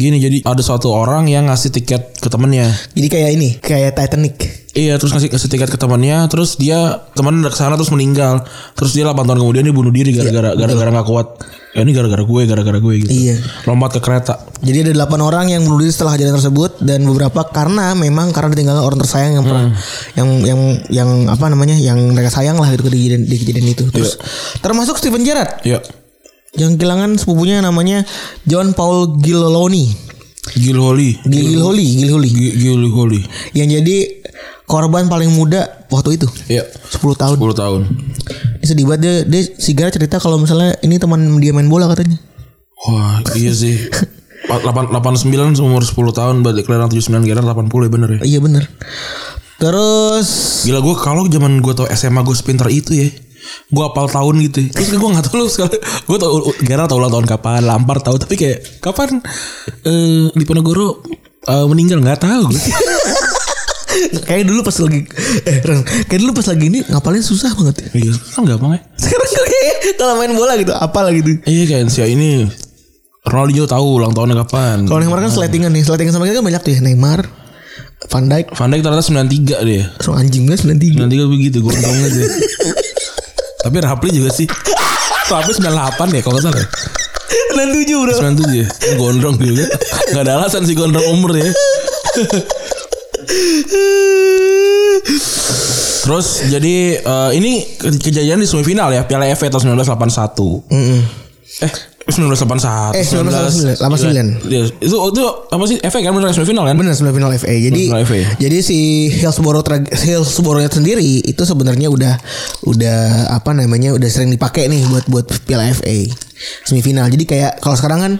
gini jadi ada suatu orang yang ngasih tiket ke temennya. Jadi kayak ini, kayak Titanic. Iya terus ngasih, ngasih tiket ke temannya terus dia teman udah ke sana terus meninggal. Terus dia 8 tahun kemudian dia bunuh diri gara-gara gara-gara nggak kuat. Ya ini gara-gara gue gara-gara gue gitu. Iya. lompat ke kereta. Jadi ada 8 orang yang bunuh diri setelah kejadian tersebut dan beberapa karena memang karena ditinggalkan orang tersayang yang pernah yang yang yang apa namanya yang mereka sayang lah gitu di kejadian, di kejadian itu. Terus termasuk Steven Gerrard. Ya yang kehilangan sepupunya namanya John Paul Giloloni. Gilholi, Gilholi. Gil, Gil Holy Yang jadi korban paling muda waktu itu. ya 10 tahun. 10 tahun Dia sedih banget dia, dia si Gerrard cerita kalau misalnya ini teman dia main bola katanya. wah iya sih 8, 89 umur 10 tahun berarti kelahiran 79 kira 80 ya bener ya Iya bener Terus Gila gue kalau zaman gue tau SMA gue sepinter itu ya Gue apal tahun gitu Terus gue gak tau lu sekali Gue tau Gerard tau ulang tahun kapan Lampar tahu Tapi kayak Kapan eh Di Ponorogo eh, Meninggal gak tahu [laughs] gue kayak dulu pas lagi eh kayak dulu pas lagi ini ngapalin susah banget ya. Iya kan gampang ya Sekarang kayak kalau main bola gitu, apal gitu. Iya kayak si ini Ronaldinho tahu ulang tahunnya kapan Kalau Neymar kan sletingan nih, sletingan sama kita kan banyak tuh ya. Neymar, Van Dijk, Van Dijk ternyata 93 dia so anjing banget 93. 93 begitu Gue ngomong aja Tapi Rapli juga sih Rapli 98 ya Kalau gak salah ya? 97 bro. 97 ya Gondrong juga Gak ada alasan sih gondrong umur ya Terus jadi eh, ini ke- kejadian di semifinal ya Piala FA tahun 1981. Mm-mm. Eh 1981. Eh, 1989. Iya, itu itu apa sih FA kan bener semifinal kan? Bener semifinal FA. Jadi Semifinal FA. jadi si Hillsborough Hillsborough sendiri itu sebenarnya udah udah apa namanya udah sering dipakai nih buat buat Piala FA semifinal. Jadi kayak kalau sekarang kan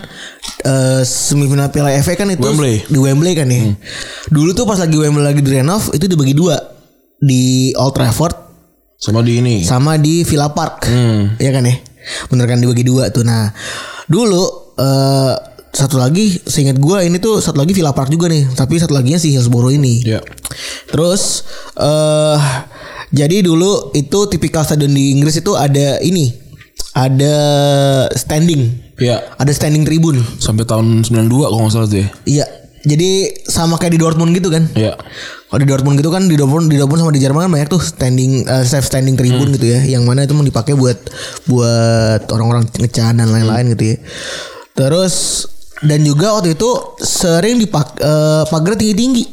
eh, semifinal Piala FA kan itu Wembley. di Wembley kan ya. Dulu tuh pas lagi Wembley lagi direnov itu dibagi dua di Old Trafford Sama di ini. sama di Villa Park. Hmm. Iya kan ya? Bener kan dibagi dua tuh. Nah, dulu eh satu lagi seingat gua ini tuh satu lagi Villa Park juga nih, tapi satu laginya si Hillsborough ini. Ya. Terus eh jadi dulu itu tipikal stadion di Inggris itu ada ini. Ada standing. Ya. Ada standing tribun. Sampai tahun 92 kalau nggak salah tuh ya. Iya. Jadi sama kayak di Dortmund gitu kan. Ya. Kalau di Dortmund gitu kan di Dortmund di Dortmund sama di Jerman kan banyak tuh standing eh, safe standing tribun gitu ya, yang mana itu mau dipakai buat buat orang-orang ngecan dan lain-lain gitu ya. Terus dan juga waktu itu sering dipak eh, pagar tinggi-tinggi.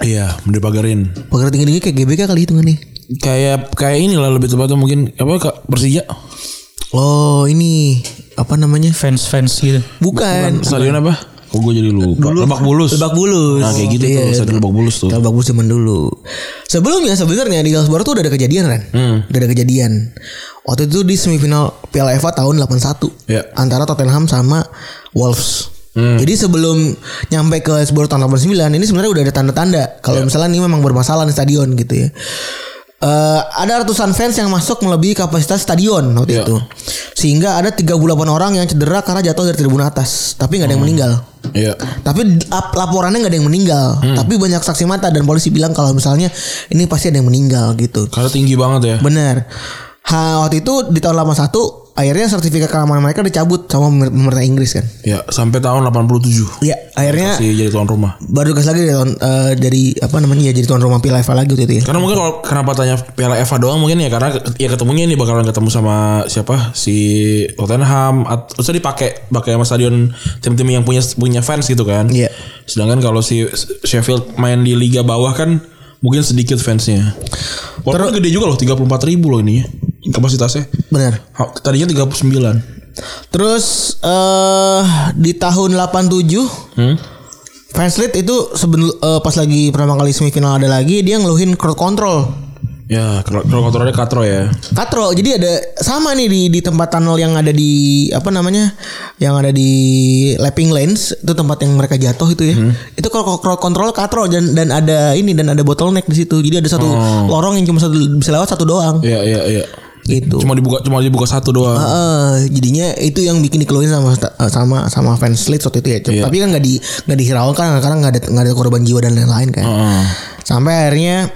Iya, dipagarin. Pagar tinggi-tinggi kayak GBK kali hitungannya. Kayak kayak inilah lebih tepatnya mungkin apa Kak Persija? Oh, ini apa namanya? fans fans gitu Bukan. Stadion apa? Oh gue jadi lupa. Lebak Bulus. Lebak Bulus. Nah kayak gitu Iya, tuh. Stadion Lebak Bulus tuh. Lebak Bulus zaman dulu. Sebelumnya sebenarnya di Hillsborough tuh udah ada kejadian kan? Hmm. Udah ada kejadian. Waktu itu di semifinal Piala FA tahun 81 Iya. antara Tottenham sama Wolves. Hmm. Jadi sebelum nyampe ke Hillsborough tahun 89 ini sebenarnya udah ada tanda-tanda kalau Iya. misalnya ini memang bermasalah di stadion gitu ya. Eh, ada ratusan fans yang masuk melebihi kapasitas stadion waktu Iya. itu. Sehingga ada 38 orang yang cedera karena jatuh dari tribun atas, tapi nggak ada yang meninggal. Iya. Tapi ap- laporannya nggak ada yang meninggal. Tapi banyak saksi mata dan polisi bilang kalau misalnya ini pasti ada yang meninggal gitu. Karena tinggi banget ya. Benar. Ha, waktu itu di tahun 81 akhirnya sertifikat keamanan mereka dicabut sama pemer- pemerintah Inggris kan. Ya sampai tahun 87. Iya, akhirnya Masih jadi tuan rumah. baru dikasih lagi dari, tahun- eh, dari apa namanya ya jadi tuan rumah Piala FA lagi waktu itu ya. Karena mungkin kalau kenapa tanya Piala FA doang mungkin ya karena ya ketemunya ini bakalan ketemu sama siapa si Tottenham atau usah dipakai pakai sama stadion tim-tim yang punya punya fans gitu kan. Iya. Sedangkan kalau si Sheffield main di liga bawah kan mungkin sedikit fansnya. Walaupun gede juga loh 34 ribu loh ini ya kapasitasnya. Benar. Tadinya 39. Terus eh di tahun 87 Hmm? Fanslit itu sebelum eh, pas lagi pertama kali semifinal ada lagi dia ngeluhin crowd control. Ya, kalau kontrolnya katro ya. Katro, jadi ada sama nih di di tempat tunnel yang ada di apa namanya, yang ada di lapping lanes itu tempat yang mereka jatuh itu ya. Itu kalau crowd control katro dan dan ada ini dan ada bottleneck di situ. Jadi ada satu lorong yang cuma satu bisa lewat satu doang Iya, iya, iya. Gitu. Cuma dibuka cuma dibuka satu doang. Heeh, jadinya itu yang bikin dikeluhin sama sama sama fans Leeds waktu itu ya. Iya. Tapi kan nggak di nggak dihiraukan karena nggak ada nggak ada korban jiwa dan lain-lain kan. Heeh. Sampai akhirnya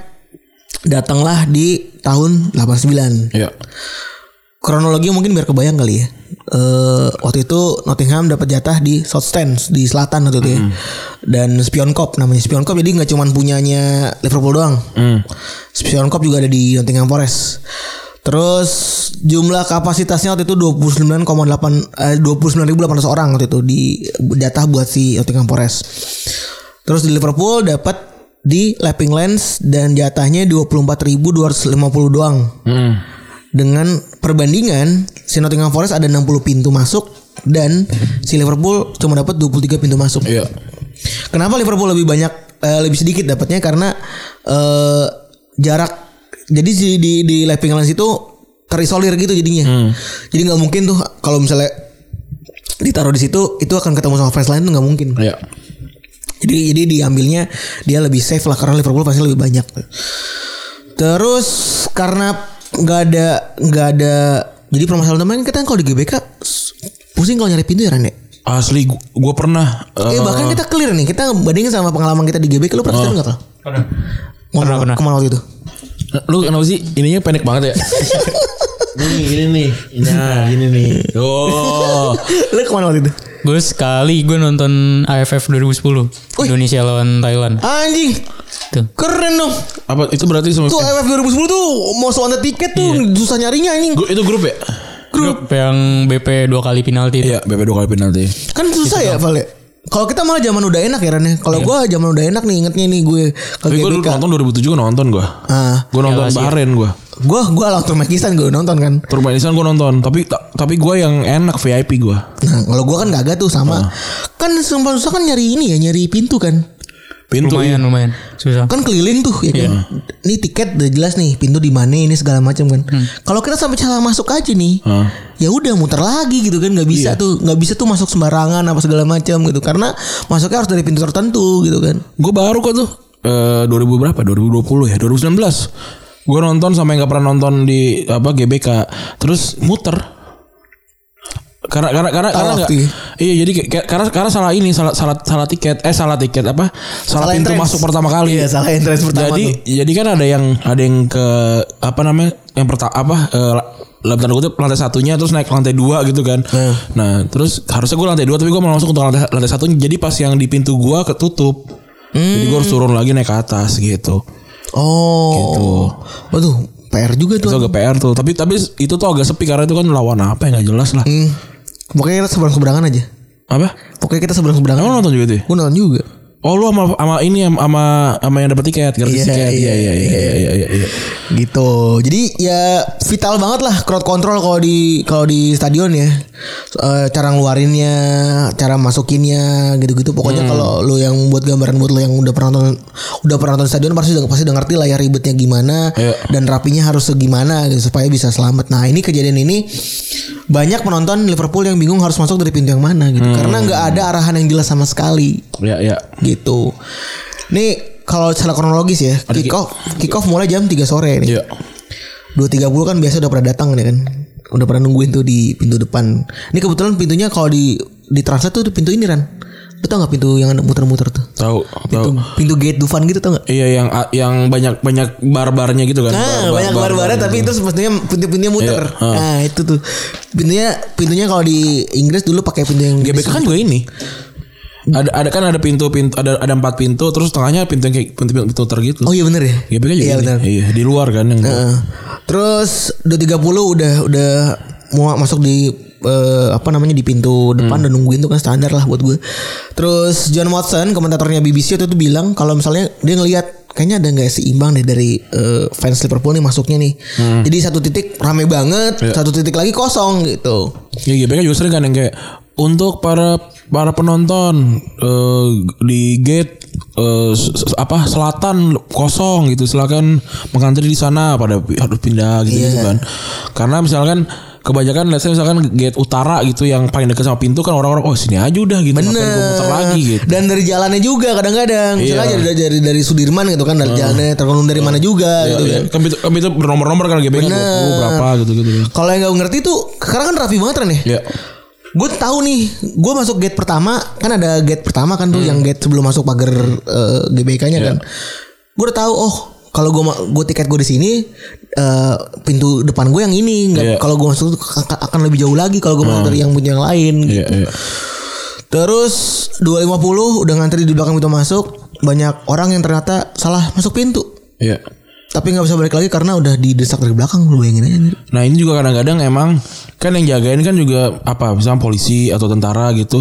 datanglah di tahun 89. Iya. kronologi mungkin biar kebayang kali ya. Eh waktu itu Nottingham dapat jatah di South Stand di selatan waktu itu ya. Dan Spion Cup namanya Spion Cup jadi nggak cuman punyanya Liverpool doang. Hmm. Spion Cup juga ada di Nottingham Forest. Terus jumlah kapasitasnya waktu itu 29,8 eh, 29.800 orang waktu itu di jatah buat si Nottingham Forest. Terus di Liverpool dapat di lapping lanes dan jatahnya 24.250 doang Hmm. dengan perbandingan si Nottingham Forest ada 60 pintu masuk dan si Liverpool cuma dapat 23 pintu masuk. Iya. Kenapa Liverpool lebih banyak eh, lebih sedikit dapatnya karena eh, jarak jadi si di di lapping lanes itu terisolir gitu jadinya. Jadi nggak mungkin tuh kalau misalnya ditaruh di situ itu akan ketemu sama fans lain tuh nggak mungkin. Iya. Jadi jadi diambilnya dia lebih safe lah karena Liverpool pasti lebih banyak. Terus karena nggak ada nggak ada jadi permasalahan teman kita kan kalau di GBK pusing kalau nyari pintu ya Rene. Asli gua, gua pernah Eh eh, bahkan kita clear nih kita bandingin sama pengalaman kita di GBK lu pernah ke sana nggak? Pernah. Pernah, pernah. ke mana waktu itu? Lu kenapa sih ininya pendek banget ya? [laughs] Nih, ini nih. Nah, gini nih. Oh. [laughs] lu ke mana waktu itu? Gue sekali gue nonton AFF 2010 Indonesia lawan Thailand. Anjing Tuh. keren dong. Apa itu berarti sama Tuh AFF 2010 tuh mau soal tiket tuh susah nyarinya anjing. Gru- itu grup ya? Grup yang BP dua kali penalti itu. Iya, BP dua kali penalti. Kan susah ya Val ya? Kalau kita malah zaman udah enak ya Ren ya. Kalau gua zaman udah enak nih ingetnya nih gue ke Tapi gue dulu nonton 2007 gue nonton gue. Ah, Gue nonton Asia. Bahrain gue. gua gua lawan Turkmenistan gue nonton kan. Turkmenistan gue nonton. Tapi ta- tapi gue yang enak VIP gue. Nah, kalau gua kan kagak tuh sama. Kan sumpah susah kan nyari ini ya, nyari pintu kan. Pintu. Lumayan lumayan susah. Kan keliling tuh ya kan. Ini tiket udah jelas nih, pintu di mana ini segala macam kan. Kalau kita sampai salah masuk aja nih. Hah. Ya udah muter lagi gitu kan nggak bisa tuh nggak bisa tuh masuk sembarangan apa segala macam gitu karena masuknya harus dari pintu tertentu gitu kan Gue baru kok tuh. Eh 2000 berapa? 2020 ya? 2019. Gue nonton sampai nggak pernah nonton di apa GBK. Terus muter. Karena karena karena karena Salah nggak tuh ya. iya jadi karena karena salah ini salah salah salah tiket eh salah tiket apa salah, Salah pintu entrance. masuk pertama kali Iya, salah entrance pertama jadi tuh. jadi kan ada yang ada yang ke apa namanya yang pertama apa eh, dalam tanda kutip lantai satunya terus naik ke lantai dua gitu kan Hmm. nah terus harusnya gue lantai dua tapi gue malah masuk untuk lantai lantai satunya jadi pas yang di pintu gue ketutup jadi gue harus turun lagi naik ke atas gitu oh Gitu. waduh PR juga itu tuh agak PR tuh tapi tapi itu tuh agak sepi karena itu kan lawan apa ya nggak jelas lah Hmm. Pokoknya kita seberang seberangan aja. Apa? Pokoknya kita seberang seberangan lo nonton juga tuh ya? gue nonton juga Oh lu sama sama ini sama sama yang dapat tiket, gratis Iya, tiket. Iya iya, iya iya iya iya iya. iya. gitu jadi ya vital banget lah crowd control kalau di kalau di stadion ya Eh, cara ngeluarinnya cara masukinnya gitu-gitu pokoknya kalau lu yang buat gambaran buat lu yang udah pernah nonton udah pernah nonton stadion pasti udah pasti udah ngerti lah ya ribetnya gimana Iya. dan rapinya harus segimana gitu supaya bisa selamat nah ini kejadian ini banyak penonton Liverpool yang bingung harus masuk dari pintu yang mana gitu karena nggak ada arahan yang jelas sama sekali Iya iya. gitu. Nih kalau secara kronologis ya, kick off kick off mulai jam 3 sore nih. Iya. 2.30 kan biasa udah pada datang nih kan. Udah pada nungguin tuh di pintu depan. Ini kebetulan pintunya kalau di di translate tuh pintu ini Ran. Lu tau gak pintu yang muter-muter tuh? Tahu Pintu, tahu. pintu gate Dufan gitu tau gak? Iya yang yang banyak banyak bar-barnya gitu kan. Nah, Bar- banyak bar- bar-barnya tapi itu sebetulnya pintu-pintunya muter. Iya, ah. Nah, itu tuh. Pintunya pintunya kalau di Inggris dulu pakai pintu yang GBK kan juga ini. Ada ada kan ada pintu pintu ada ada empat pintu terus tengahnya pintu yang kayak pintu pintu, pintu ter gitu. Oh iya bener ya? Juga Iya ini. bener. Iya di luar kan yang Heeh. Terus 2.30 udah udah mau masuk di eh, apa namanya di pintu depan dan nungguin tuh kan standar lah buat gue. Terus John Watson komentatornya BBC itu tuh bilang kalau misalnya dia ngelihat kayaknya ada nggak seimbang deh dari eh, fans Liverpool nih masuknya nih. Jadi satu titik rame banget, satu titik lagi kosong gitu. Ya GBK juga sering kan yang kayak untuk para para penonton eh, di gate s- apa selatan kosong gitu silakan mengantri di sana pada harus pindah gitu, gitu kan karena misalkan kebanyakan let's say misalkan gate utara gitu yang paling dekat sama pintu kan orang-orang oh sini aja udah gitu ngapain gua muter Bener. lagi gitu Dan dari jalannya juga kadang-kadang. Misalnya Iya. dari, dari dari Sudirman gitu kan dari jalannya tergantung dari mana juga gitu Iya, kan. kan pintu, kan pintu bernomor-nomor kan GBK 20 berapa gitu gitu Kalau yang gak ngerti tuh sekarang kan rapi banget kan ya. ya Gue tahu nih, gue masuk gate pertama kan ada gate pertama kan tuh yang gate sebelum masuk pagar eh, GBK-nya kan. Gue udah tahu oh kalau gue gue tiket gue di sini eh, pintu depan gue yang ini nggak Iya. kalau gue masuk akan- lebih jauh lagi kalau gue masuk dari yang punya yang lain. iya iya Terus 250 udah ngantri di belakang pintu masuk banyak orang yang ternyata salah masuk pintu. iya Tapi nggak bisa balik lagi karena udah didesak dari belakang lu bayangin aja. Nah ini juga kadang-kadang emang kan yang jagain kan juga apa misalnya polisi atau tentara gitu.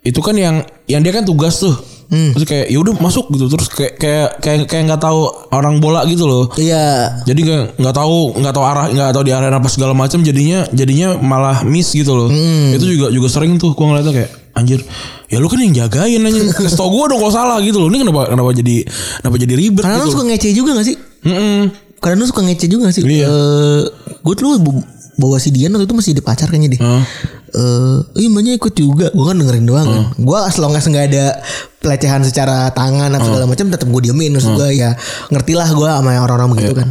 Itu kan yang yang dia kan tugas tuh. Terus kayak ya udah masuk gitu. Terus kayak kayak kayak kayak nggak tahu orang bola gitu loh. Iya. jadi nggak nggak tahu nggak tahu arah nggak tahu di arah apa segala macam jadinya jadinya malah miss gitu loh. Itu juga juga sering tuh gua ngeliatnya kayak anjir ya lu kan yang jagain aja [laughs] kasih tau gue dong kalau salah gitu loh. Ini kenapa kenapa jadi kenapa jadi ribet Karena lu gitu suka ngece juga gak sih? Mm-mm. Kadang lu suka ngece juga sih? Iya. Eh, gue dulu bawa si Dian waktu itu masih di pacar kayaknya deh. Hah? Eh, iya mbaknya ikut juga. Gue kan dengerin doang kan. Gue as long as nggak ada pelecehan secara tangan atau segala macam, tetap gue diemin. Maksud gue ya ngerti lah gue sama orang-orang begitu kan.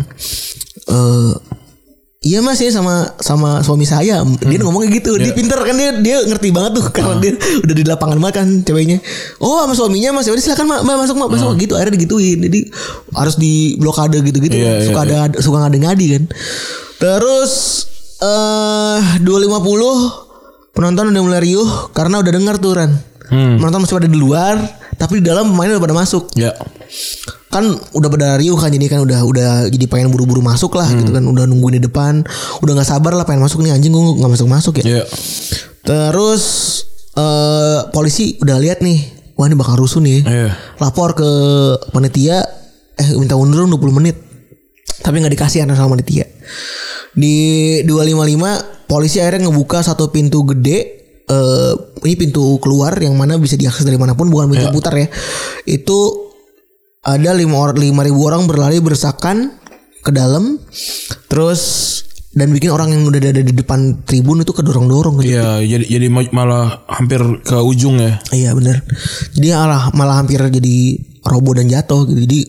Eh, Iya mas ya sama sama suami saya. Dia ngomong kayak gitu. Dia pinter kan dia dia ngerti banget tuh karena dia udah di lapangan banget kan ceweknya. Oh sama suaminya mas. Ya udah silakan mbak. Mbak masuk mbak. Masuk. Gitu akhirnya digituin. Jadi harus di blokade gitu gitu Iya, suka iya, ada suka ngadi ngadi kan. Terus eh 250 penonton udah mulai riuh karena udah dengar tuh Ran penonton masih pada di luar tapi di dalam pemainnya udah pada masuk. Ya. Kan udah pada riuh kan jadi kan udah udah jadi pengen buru-buru masuk lah gitu kan. Udah nungguin di depan udah nggak sabar lah pengen masuk nih anjing gue nggak masuk masuk ya. Ya. Terus eh polisi udah lihat nih wah ini bakal rusuh nih. Iya. lapor ke panitia eh minta mundur dong 20 menit. Tapi nggak dikasih anak sama panitia. Di 255 polisi akhirnya ngebuka satu pintu gede eh ini pintu keluar yang mana bisa diakses dari mana pun bukan pintu putar ya itu ada lima orang lima ribu orang berlari bersakan ke dalam terus dan bikin orang yang udah ada di depan tribun itu kedorong dorong gitu. Iya, jadi jadi ma- malah hampir ke ujung ya. Iya bener Jadi malah malah hampir jadi roboh dan jatuh gitu. Jadi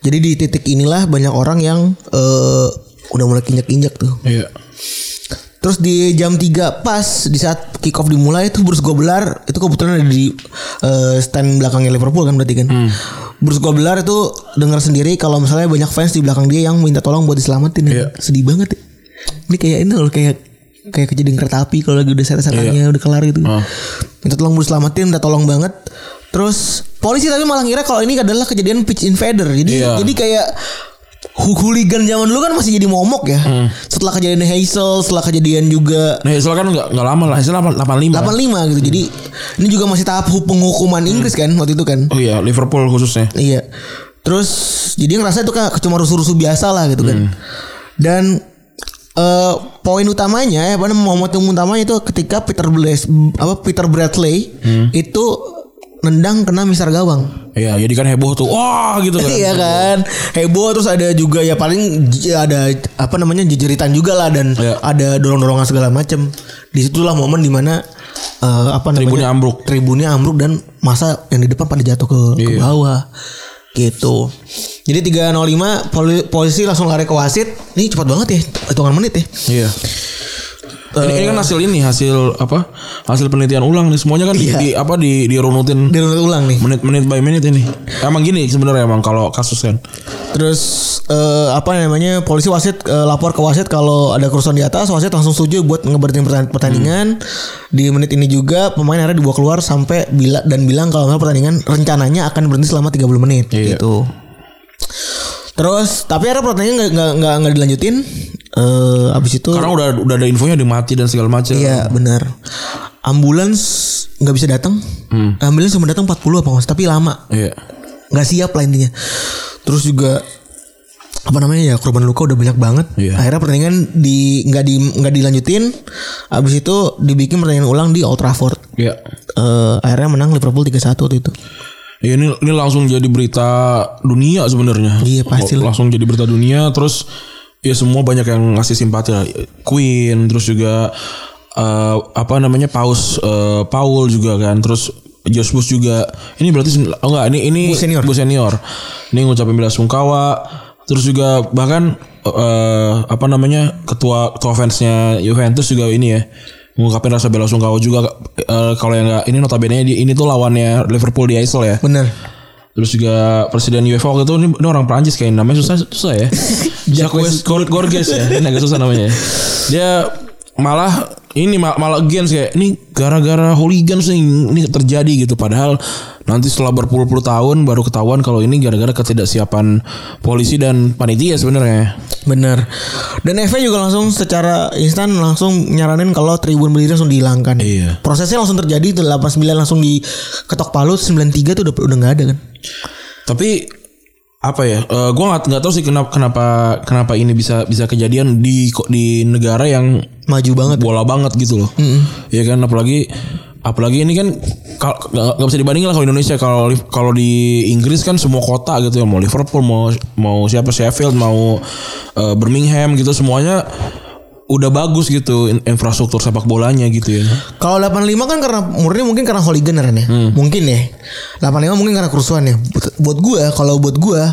jadi di titik inilah banyak orang yang eh, udah mulai kinjak-kinjak tuh. Iya. Terus di jam 3 pas di saat kick off dimulai itu Bruce Gobler itu kebetulan ada di eh, stand belakangnya Liverpool kan berarti kan. Bruce Gobler itu dengar sendiri kalau misalnya banyak fans di belakang dia yang minta tolong buat diselamatin. Iya. Sedih banget ya. Ini kayak ini loh kayak kayak kejadian kereta api kalau lagi udah seret-seretannya udah kelar gitu. Oh. Minta tolong buat selamatin, minta tolong banget. Terus polisi tapi malah ngira kalau ini adalah kejadian pitch invader. Jadi Iya. jadi kayak hooligan zaman dulu kan masih jadi momok ya. Setelah kejadian Hazel, setelah kejadian juga Nah, Hazel kan nggak nggak lama lah. Hazel 85. 85 gitu. Jadi ini juga masih tahap hu- penghukuman Inggris kan waktu itu kan. Oh iya, Liverpool khususnya. Iya. Terus jadi ngerasa itu kan cuma rusuh-rusuh biasa lah gitu kan. Dan eh poin utamanya ya apa namanya momen yang utamanya itu ketika Peter Blaise apa Peter Bradley itu nendang kena misar gawang. Iya, jadi kan heboh tuh. Wah, gitu kan. [laughs] Iya kan heboh terus ada juga ya paling ada apa namanya jejeritan juga lah dan Iya. ada dorong-dorongan segala macam. Di situlah momen di mana eh, apa namanya Tribunnya ambruk. tribunnya ambruk dan masa yang di depan pada jatuh ke, ke Iya. bawah gitu. Jadi 305 poli- polisi langsung lari ke wasit. Ini cepat banget ya hitungan menit ya. Iya. Ini, ini kan hasil ini hasil apa? Hasil penelitian ulang nih semuanya kan di, Iya. di- apa di dirunutin Dirunut ulang nih. menit-menit by menit ini. Emang gini sebenarnya emang kalau kasus kan. Terus eh, apa namanya polisi wasit eh, lapor ke wasit kalau ada kerusuhan di atas wasit langsung setuju buat ngeberhentiin pertand- pertandingan di menit ini juga pemain akhirnya dibawa keluar sampai bila dan bilang kalau pertandingan rencananya akan berhenti selama 30 menit Iya. gitu. Terus tapi akhirnya pertandingan nggak nggak nggak nggak dilanjutin. Eh abis itu Karena udah udah ada infonya dia mati dan segala macam. iya benar. Ambulans nggak bisa datang. Ambulans cuma datang 40 apa tapi lama Iya. nggak siap lah intinya. Terus juga apa namanya ya korban luka udah banyak banget. Iya. Akhirnya pertandingan di nggak di nggak dilanjutin. Abis itu dibikin pertandingan ulang di Old Trafford. Iya. Eh, akhirnya menang Liverpool 3-1 waktu itu. Ya, ini ini langsung jadi berita dunia sebenarnya. Iya, pasti. Langsung jadi berita dunia terus ya semua banyak yang ngasih simpati lah. Queen terus juga eh, apa namanya Paus eh, Paul juga kan terus Josh Bush juga ini berarti oh enggak ini ini Bush senior. Bush senior. Ini ngucapin bela sungkawa terus juga bahkan eh, apa namanya ketua ketua fansnya Juventus juga ini ya mengungkapin rasa bela sungkawa juga eh, kalau yang enggak ini notabene di ini tuh lawannya Liverpool di Aisel ya. Bener. Terus juga presiden UEFA waktu itu ini, ini orang Prancis kayak namanya susah susah ya. [laughs] Jacques Gor- Gorges ya. Ini agak susah namanya. Dia malah ini mal- malah against kayak ini gara-gara hooligans nih ini terjadi gitu padahal nanti setelah berpuluh-puluh tahun baru ketahuan kalau ini gara-gara ketidaksiapan polisi dan panitia sebenarnya. Bener. Dan FA juga langsung secara instan langsung nyaranin kalau tribun berdiri langsung dihilangkan. Iya. Prosesnya langsung terjadi tuh 89 langsung diketok palu 93 tuh udah udah nggak ada kan. Tapi apa ya? eh, gua nggak nggak tahu sih kenapa kenapa kenapa ini bisa bisa kejadian di kok di negara yang Maju banget. bola banget gitu loh. Iya kan apalagi apalagi ini kan nggak bisa dibandingin lah kalau Indonesia kalau kalau di Inggris kan semua kota gitu ya mau Liverpool mau mau siapa Sheffield mau eh, Birmingham gitu semuanya udah bagus gitu in- infrastruktur sepak bolanya gitu ya. Kalau 85 kan karena murni mungkin karena hooligan ya. Mungkin ya. 85 mungkin karena kerusuhan ya. Buat- gua kalau buat gua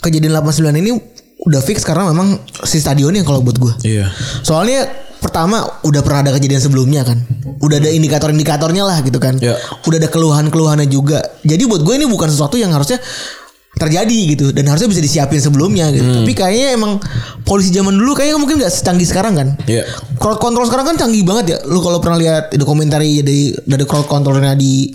kejadian 89 ini udah fix karena memang si stadionnya kalau buat gua. Iya. Soalnya pertama udah pernah ada kejadian sebelumnya kan. Udah ada indikator-indikatornya lah gitu kan. Ya. Udah ada keluhan-keluhannya juga. Jadi buat gue ini bukan sesuatu yang harusnya terjadi gitu dan harusnya bisa disiapin sebelumnya gitu. Tapi kayaknya emang polisi zaman dulu kayaknya mungkin nggak secanggih sekarang kan. Iya. Crowd control sekarang kan canggih banget ya. Lu kalau pernah lihat dokumentari dari dari crowd controlnya di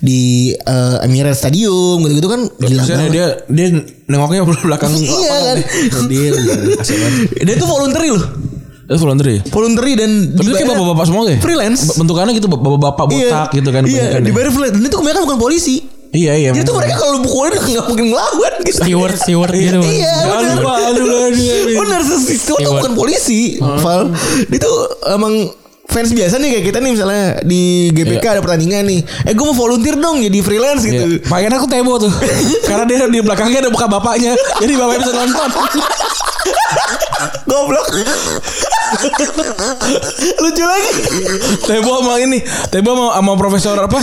di eh, Emirates Stadium gitu-gitu kan gila banget. dia dia nengoknya [laughs] belakang Iya kan. Dia banget. Dia tuh voluntary loh. Itu voluntary. Voluntary dan Tapi itu kayak bapak-bapak semua ya? Freelance. Bentukannya gitu bapak-bapak botak gitu kan. Iya, ya. dibayar freelance. Dan itu kebanyakan bukan polisi. Iya iya. Jadi tuh mereka kalau pukulin nggak mungkin ngelawan gitu. Steward steward gitu. Iya, benar. Aduh, aduh. Benar, itu [laughs] tuh bukan polisi. Val. Itu emang fans biasa nih kayak kita nih misalnya di GPK ada pertandingan nih. Eh gue mau volunteer dong jadi freelance gitu. Iya. Pakaian aku tebo tuh. [laughs] Karena dia di belakangnya ada muka bapaknya. Jadi bapaknya bisa nonton. [laughs] [laughs] Goblok. Lucu lagi. Tebo sama ini. Tebo sama, sama profesor apa?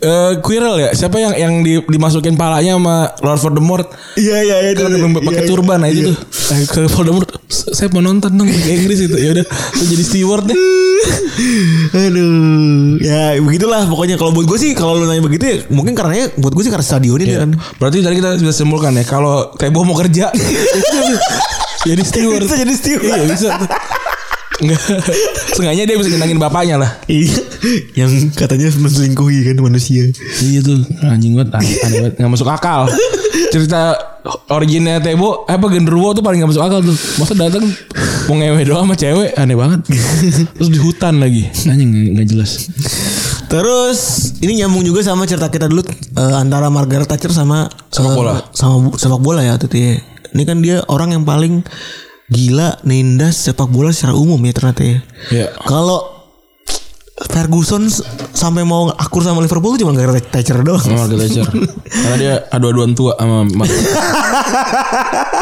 Eh Quirrell ya. Siapa yang yang di, dimasukin palanya sama Lord Voldemort? Iya iya iya. Kan iya, pakai iya, turban nah iya. itu tuh. Eh, Ke Voldemort, saya mau nonton dong ke Inggris itu. Ya udah, jadi steward deh. Aduh, ya begitulah pokoknya kalau buat gue sih kalau lu nanya begitu ya mungkin karena buat gue sih karena stadionnya Iya. kan. Berarti tadi kita bisa simpulkan ya kalau Tebo mau kerja [laughs] jadi steward. Bisa jadi steward. Iya bisa. tuh. Sengaja dia bisa nyenangin bapaknya lah. Iya, yang katanya menselingkuhi kan manusia. Iya tuh anjing banget aneh, banget nggak masuk akal cerita originnya Tebo apa genderuwo tuh paling gak masuk akal tuh. Masa datang mau ngewe doang sama cewek aneh banget. Terus di hutan lagi. Anjing nggak jelas. Terus ini nyambung juga sama cerita kita dulu eh, antara Margaret Thatcher sama Sepak eh, bola. sama bu- sepak bola ya ya. Ini kan dia orang yang paling gila nindas sepak bola secara umum ya ternyata ya. Iya. Kalau Ferguson sampai mau akur sama Liverpool cuma gara-gara Thatcher doang. Sama Margaret Thatcher. Karena dia adu-aduan tua sama Mar-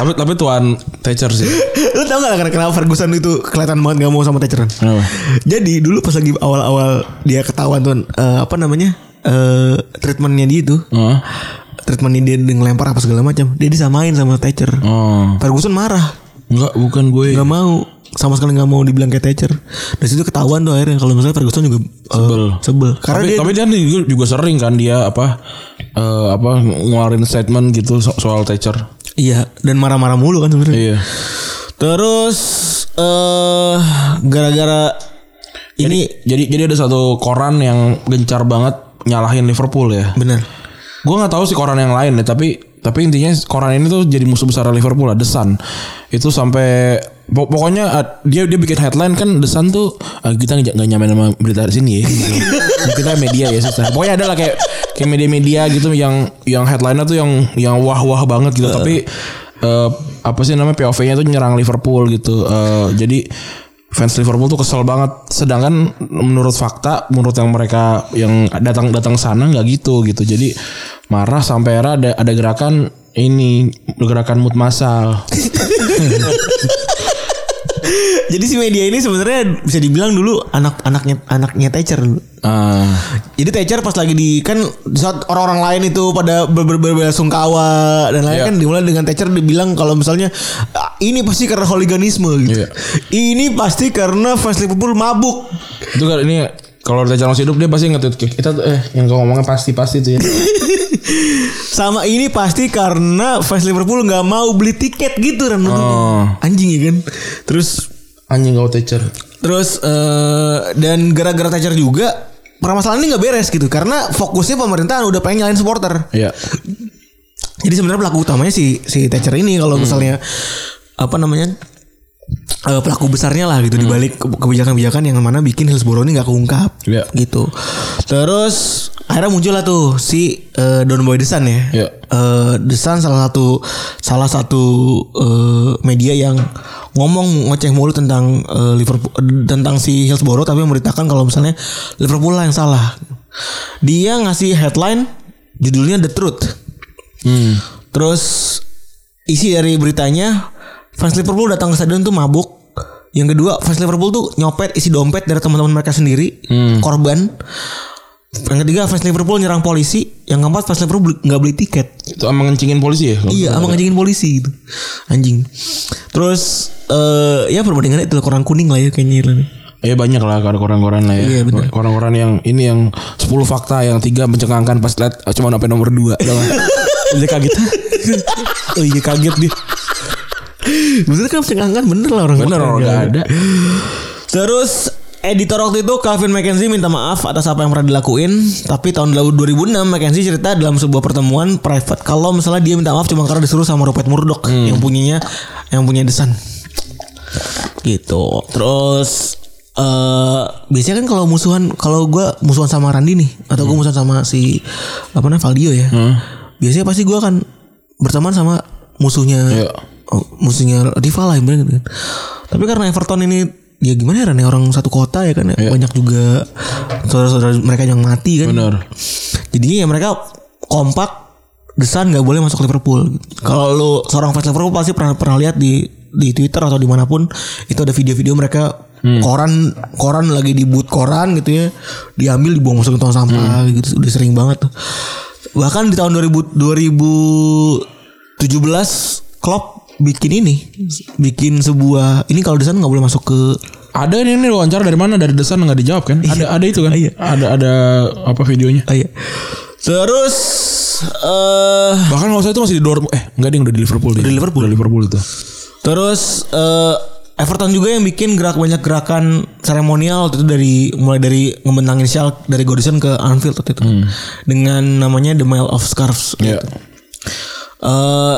tapi tapi tuan Thatcher sih. Lu tau gak lah kenapa Ferguson itu kelihatan banget gak mau sama Thatcher? Kenapa? Jadi dulu pas lagi awal-awal dia ketahuan tuh eh, apa namanya eh treatmentnya dia itu, Oh. treatmentnya dia dengan lempar apa segala macam, dia disamain sama Thatcher. Oh. Ferguson marah, Enggak, bukan gue. nggak mau sama sekali nggak mau dibilang kayak Thatcher. Dari situ ketahuan tuh akhirnya kalau misalnya Ferguson juga eh, Sebel. sebel. Karena tapi, dia tapi dia juga, juga sering kan dia apa eh, apa ngeluarin statement gitu so- soal Thatcher. iya dan marah-marah mulu kan sebenarnya. Iya. Terus eh gara-gara ini Jadi jadi ada satu koran yang gencar banget nyalahin Liverpool ya. benar. Gue nggak tahu sih koran yang lain ya, tapi tapi intinya koran ini tuh jadi musuh besar Liverpool lah, The Sun. Itu sampai pok- pokoknya ah, dia dia bikin headline kan The Sun tuh ah, kita nggak nyamain sama berita di sini ya. gitu. [laughs] kita media ya susah. Pokoknya ada lah kayak kayak media-media gitu yang yang headline-nya tuh yang yang wah-wah banget gitu, tapi eh, apa sih namanya POV-nya tuh nyerang Liverpool gitu. Eh, jadi fans Liverpool tuh kesel banget. Sedangkan menurut fakta, menurut yang mereka yang datang datang sana nggak gitu gitu. Jadi marah sampai era ada ada gerakan ini gerakan mood massal. [laughs] Jadi si media ini sebenarnya bisa dibilang dulu anak-anaknya anaknya Thatcher dulu. Ah, Jadi Thatcher pas lagi di kan saat orang-orang lain itu pada ber- ber- ber- belasungkawa dan lain Iya. kan dimulai dengan Thatcher dibilang kalau misalnya "Ah, ini pasti karena hooliganisme gitu. Iya. Ini pasti karena fans Liverpool mabuk. itu kan ini kalau Richard masih hidup dia pasti nge-tweet kita tuh eh yang kau ngomongnya pasti pasti tuh ya. [laughs] Sama ini pasti karena fans Liverpool nggak mau beli tiket gitu kan Oh. Anjing ya kan. Terus Anjing kau Thatcher. Terus eh, dan gara-gara Thatcher juga permasalahan ini nggak beres gitu karena fokusnya pemerintahan udah pengen nyalain supporter. Iya. Jadi sebenarnya pelaku utamanya si si Thatcher ini kalau misalnya apa namanya eh, pelaku besarnya lah gitu dibalik ke- kebijakan-kebijakan yang mana bikin Hillsborough ini nggak keungkap Iya. gitu. Terus akhirnya muncul lah tuh si eh, Don Boy The Sun ya. Iya. Eh, The Sun salah satu salah satu eh, media yang ngomong ngoceh mulu tentang eh, Liverpool tentang si Hillsborough tapi memberitakan kalau misalnya Liverpool lah yang salah. Dia ngasih headline judulnya The Truth. Hmm. Terus isi dari beritanya fans Liverpool datang ke stadion tuh mabuk. Yang kedua fans Liverpool tuh nyopet isi dompet dari teman-teman mereka sendiri, korban. Yang ketiga fans Liverpool nyerang polisi. Yang keempat fans Liverpool nggak beli tiket. Itu sama ngencingin polisi ya? Iya, ada. ngejengin polisi gitu. Anjing. Terus eh ya perbandingannya itu koran kuning lah ya kayaknya. Iya banyak lah ada koran-koran lah ya. Iya, bener. Koran-koran yang ini yang 10 fakta yang tiga mencengangkan pas lihat ah, cuma sampai nomor 2. [laughs] Dia kaget. [laughs] oh iya kaget dia. Bener kan mencengangkan bener lah orang. Bener orang gak ada. Terus editor waktu itu Calvin McKenzie minta maaf atas apa yang pernah dilakuin. Tapi tahun 2006 McKenzie cerita dalam sebuah pertemuan private kalau misalnya dia minta maaf cuma karena disuruh sama Rupert Murdoch yang punyanya yang punya Sun. Gitu. Terus eh biasanya kan kalau musuhan kalau gua musuhan sama Randy nih atau gua musuhan sama si apa namanya Valdio ya. Biasanya pasti gua akan berteman sama musuhnya Iya. oh, musuhnya rival lah ibaratnya gitu kan. Tapi karena Everton ini ya gimana ya ya orang satu kota ya kan ya. Iya. banyak juga saudara-saudara mereka yang mati kan. Bener. Jadinya ya mereka kompak The Sun nggak boleh masuk Liverpool. Kalau lu seorang fans Liverpool pasti pernah pernah lihat di di Twitter atau di mana pun itu ada video-video mereka koran koran lagi di boot koran gitu ya diambil dibuang masuk ke tong sampah gitu udah sering banget tuh bahkan di tahun 2000 2017 Klopp bikin ini bikin sebuah ini kalau desain nggak boleh masuk ke Ada ini, ini wawancara dari mana? Dari desan nggak dijawab kan? Ada ada itu kan? Iya. Ada ada apa videonya? iya. terus eh Bahkan kalau saya itu masih di Dortmund. Eh, enggak dia udah di Liverpool dia. Di Liverpool. Udah Liverpool itu. Terus eh, Everton juga yang bikin gerak banyak gerakan seremonial itu dari mulai dari ngebentangin shell dari Goodison ke Anfield waktu itu dengan namanya The Mile of Scarves. Iya. Eh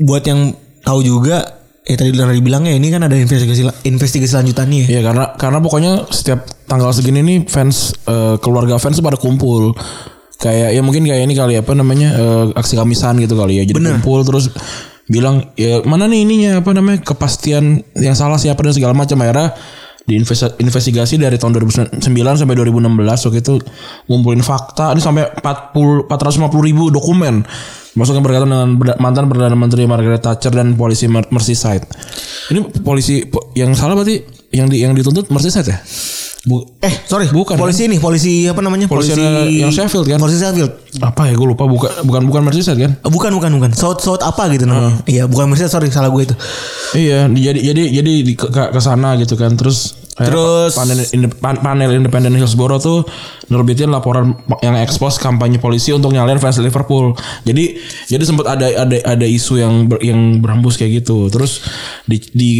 buat yang tahu juga ya tadi Leonardo bilang ya ini kan ada investigasi investigasi lanjutannya ya. Iya karena karena pokoknya setiap tanggal segini nih fans eh, keluarga fans tuh pada kumpul. Kayak ya mungkin kayak ini kali apa namanya eh, aksi kamisan gitu kali ya. Jadi kumpul terus bilang ya mana nih ininya apa namanya kepastian yang salah siapa dan segala macam akhirnya diinvestigasi dari tahun 2009 sampai 2016 waktu itu ngumpulin fakta ini sampai 40 450 ribu dokumen. Yang berkaitan dengan mantan perdana menteri Margaret Thatcher dan polisi Mer- Merseyside. Ini polisi po- yang salah berarti yang di yang dituntut Merseyside ya Bu, Eh sorry. Bukan, polisi ini polisi apa namanya? Polisi yang Sheffield kan? polisi Sheffield. Apa ya gue lupa. Bukan bukan bukan Merseyside kan? Eh, bukan bukan bukan. South South apa gitu namanya? Iya bukan Merseyside sorry. Salah gue itu. Iya, di- jadi jadi jadi di, ke, ke sana gitu kan. Terus Terus- panel inde- panel independen Hillsborough tuh nerbitin laporan yang ekspos kampanye polisi untuk nyalain fans Liverpool. Jadi jadi sempat ada ada ada isu yang ber- yang berhembus kayak gitu. Terus di, di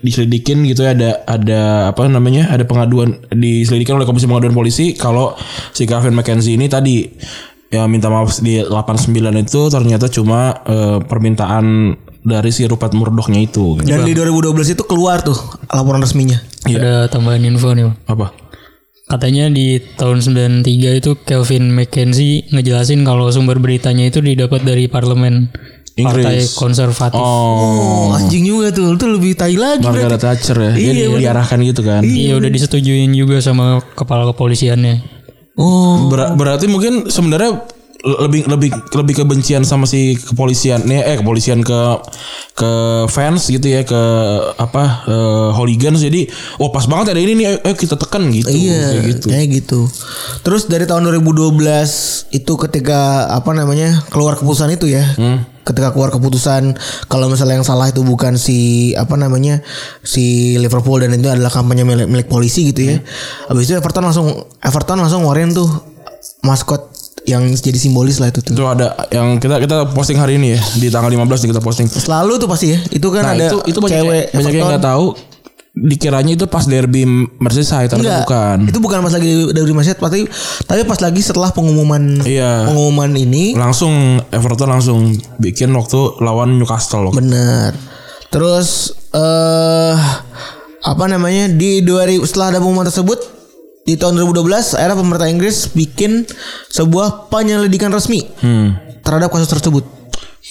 diselidikin gitu ya ada ada apa namanya? Ada pengaduan diselidikin oleh Komisi Pengaduan Polisi kalau si Calvin McKenzie ini tadi ya minta maaf di 89 itu ternyata cuma eh, permintaan dari si Rupert Murdochnya itu gitu. dan di 2012 itu keluar tuh laporan resminya Ada tambahan info nih. Bang. apa Katanya di tahun 93 itu Kelvin McKenzie ngejelasin kalau sumber beritanya itu didapat dari parlemen Partai Inggris. Konservatif. oh oh anjing juga tuh itu lebih tai lagi Margaret Thatcher ya Iya, Jadi bener. diarahkan gitu kan Iya udah disetujuin juga sama kepala kepolisiannya. oh Ber- berarti mungkin sebenarnya lebih lebih lebih kebencian sama si kepolisian nih eh kepolisian ke ke fans gitu ya ke apa eh, hooligans jadi oh pas banget ada ini nih ayo, ayo kita tekan gitu Iya, kayak gitu kayak gitu. Terus dari tahun 2012 itu ketika apa namanya keluar keputusan itu ya, Hmm. ketika keluar keputusan kalau misalnya yang salah itu bukan si apa namanya si Liverpool dan itu adalah kampanye milik, milik polisi gitu ya. Hmm. Habis itu Everton langsung Everton langsung ngeluarin tuh maskot yang jadi simbolis lah itu tuh. itu ada yang kita kita posting hari ini ya di tanggal 15 nih kita posting Selalu tuh pasti ya. Itu kan nah ada itu itu banyak cewek banyak yang nggak tahu dikiranya itu pas derby Merseyside ternyata Enggak, bukan Itu bukan pas lagi dari Manchester, tapi tapi pas lagi setelah pengumuman Iya. pengumuman ini langsung Everton langsung bikin waktu lawan Newcastle loh. Bener. Terus eh apa namanya di 2000 setelah ada pengumuman tersebut di tahun 2012 akhirnya pemerintah Inggris bikin sebuah penyelidikan resmi Hmm. terhadap kasus tersebut.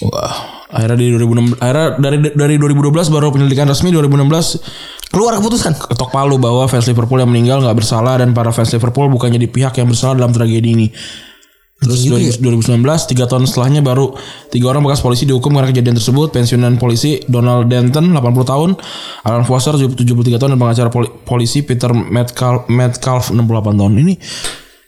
Wah, akhirnya di 2016 akhirnya dari dari 2012 baru penyelidikan resmi 2016 Keluar keputusan. ketok palu bahwa fans Liverpool yang meninggal nggak bersalah dan para fans Liverpool bukannya di pihak yang bersalah dalam tragedi ini. Terus 2019 tiga tahun setelahnya baru tiga orang bekas polisi dihukum karena kejadian tersebut. Pensiunan polisi Donald Denton 80 tahun, Alan Foster 73 tahun dan pengacara poli- polisi Peter Metcalf, Metcalf 68 tahun. Ini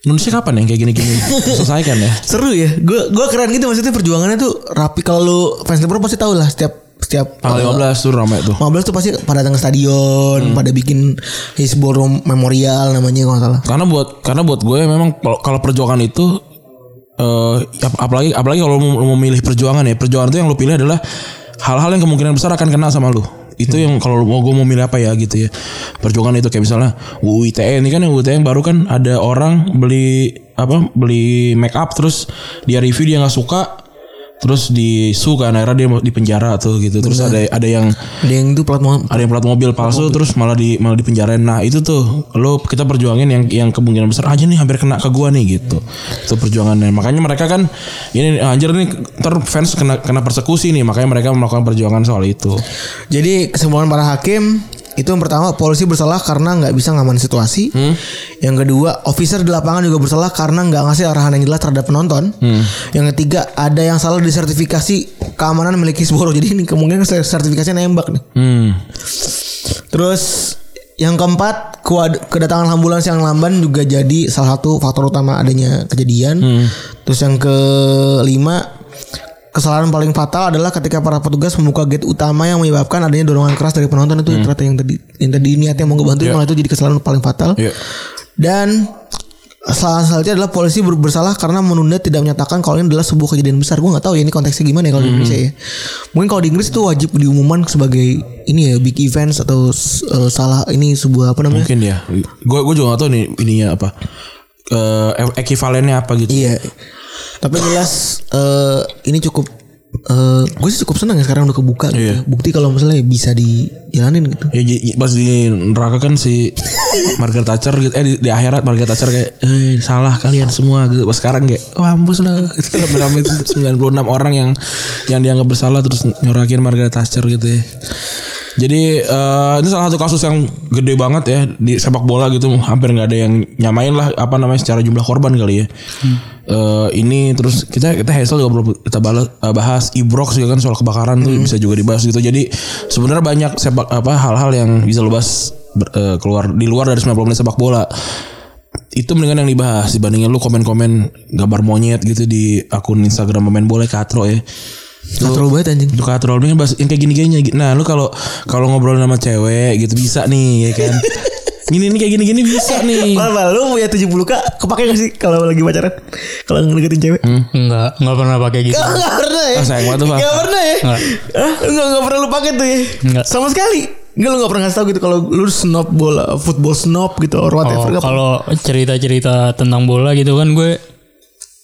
Indonesia kapan yang kayak gini-gini [laughs] selesaikan ya? Seru ya. Gue gue keren gitu maksudnya perjuangannya tuh rapi kalau lu fans Liverpool pasti tahu lah setiap setiap Tanggal 15 tuh ramai tuh. 15 tuh pasti pada datang ke stadion, pada bikin Hillsborough Memorial namanya kalau salah. Karena buat karena buat gue memang kalau perjuangan itu ap- apalagi apalagi kalau mau, mau milih perjuangan ya. Perjuangan itu yang lu pilih adalah hal-hal yang kemungkinan besar akan kena sama lu. Itu yang kalau mau gue mau milih apa ya gitu ya. Perjuangan itu kayak misalnya UU ITE ini kan yang UU ITE yang baru kan ada orang beli apa beli make up terus dia review dia nggak suka terus disu kan akhirnya dia di penjara tuh gitu terus ada ada yang Ada yang itu plat mo- ada yang plat mobil palsu terus malah di malah dipenjarain. Nah, itu tuh lo kita perjuangin yang yang kemungkinan besar aja nih hampir kena ke gua nih gitu. Itu perjuangannya. Makanya mereka kan ini anjir nih ntar fans kena kena persekusi nih, makanya mereka melakukan perjuangan soal itu. Jadi kesimpulan para hakim itu yang pertama polisi bersalah karena nggak bisa ngaman situasi. Yang kedua officer di lapangan juga bersalah karena nggak ngasih arahan yang jelas terhadap penonton. Yang ketiga ada yang salah di sertifikasi keamanan milik Hillsborough. Jadi ini kemungkinan sertifikasinya nembak nih. Hmm. Terus yang keempat kedatangan ambulans yang lamban juga jadi salah satu faktor utama adanya kejadian. Terus yang kelima kesalahan paling fatal adalah ketika para petugas membuka gate utama yang menyebabkan adanya dorongan keras dari penonton itu ternyata yang tadi yang tadi niatnya mau ngebantuin malah itu jadi kesalahan paling fatal. Iya. Dan salah selanjutnya adalah polisi ber- bersalah karena menunda tidak menyatakan kalau ini adalah sebuah kejadian besar. Gue nggak tahu ya ini konteksnya gimana ya kalau di Indonesia ya. Mungkin kalau di Inggris itu wajib diumumkan sebagai ini ya big events atau uh, salah ini sebuah apa namanya? Mungkin ya. Gue gue juga gak tahu nih ininya apa. Eh ekivalennya apa gitu. Iya. Tapi jelas eh, ini cukup eh gue sih cukup senang ya sekarang udah kebuka gitu. Iya. Bukti kalau misalnya bisa dijalanin gitu. Ya j- pas di neraka kan si Margaret Thatcher gitu eh di, di akhirat Margaret Thatcher kayak eh salah kalian semua gitu. Pas sekarang kayak wah mampus lah [laughs] gitu. Rame-rame 96 orang yang yang dianggap bersalah terus nyorakin Margaret Thatcher gitu ya. Jadi eh, ini salah satu kasus yang gede banget ya di sepak bola gitu hampir nggak ada yang nyamain lah apa namanya secara jumlah korban kali ya. Eh, ini terus kita kita Hazel juga belum kita balas, eh, bahas Ibrox juga kan soal kebakaran tuh bisa juga dibahas gitu. Jadi sebenarnya banyak sepak apa hal-hal yang bisa lo bahas ber- eh, keluar di luar dari 90 menit sepak bola. Itu mendingan yang dibahas dibandingin lu komen-komen gambar monyet gitu di akun Instagram pemain bola katro ya. Terlalu banget anjing. Itu katro lu bahas yang kayak gini-gini Nah, lu kalau kalau ngobrol sama cewek gitu bisa nih ya kan. [laughs] Gini nih kayak gini-gini bisa nih. Malah lu punya 70k kepake gak sih kalau lagi pacaran? Kalau ngedeketin cewek? Enggak, enggak pernah pakai gitu. Gak, gak pernah ya? Ah, sayang banget tuh, Pak. Gak pernah ya? Enggak. Hah? Enggak, gak pernah lu pakai tuh ya? Enggak. Sama sekali? Enggak lu gak pernah ngasih tau gitu kalau lu snob bola, football snob gitu or Oh, whatever. Nggak kalau cerita-cerita tentang bola gitu kan gue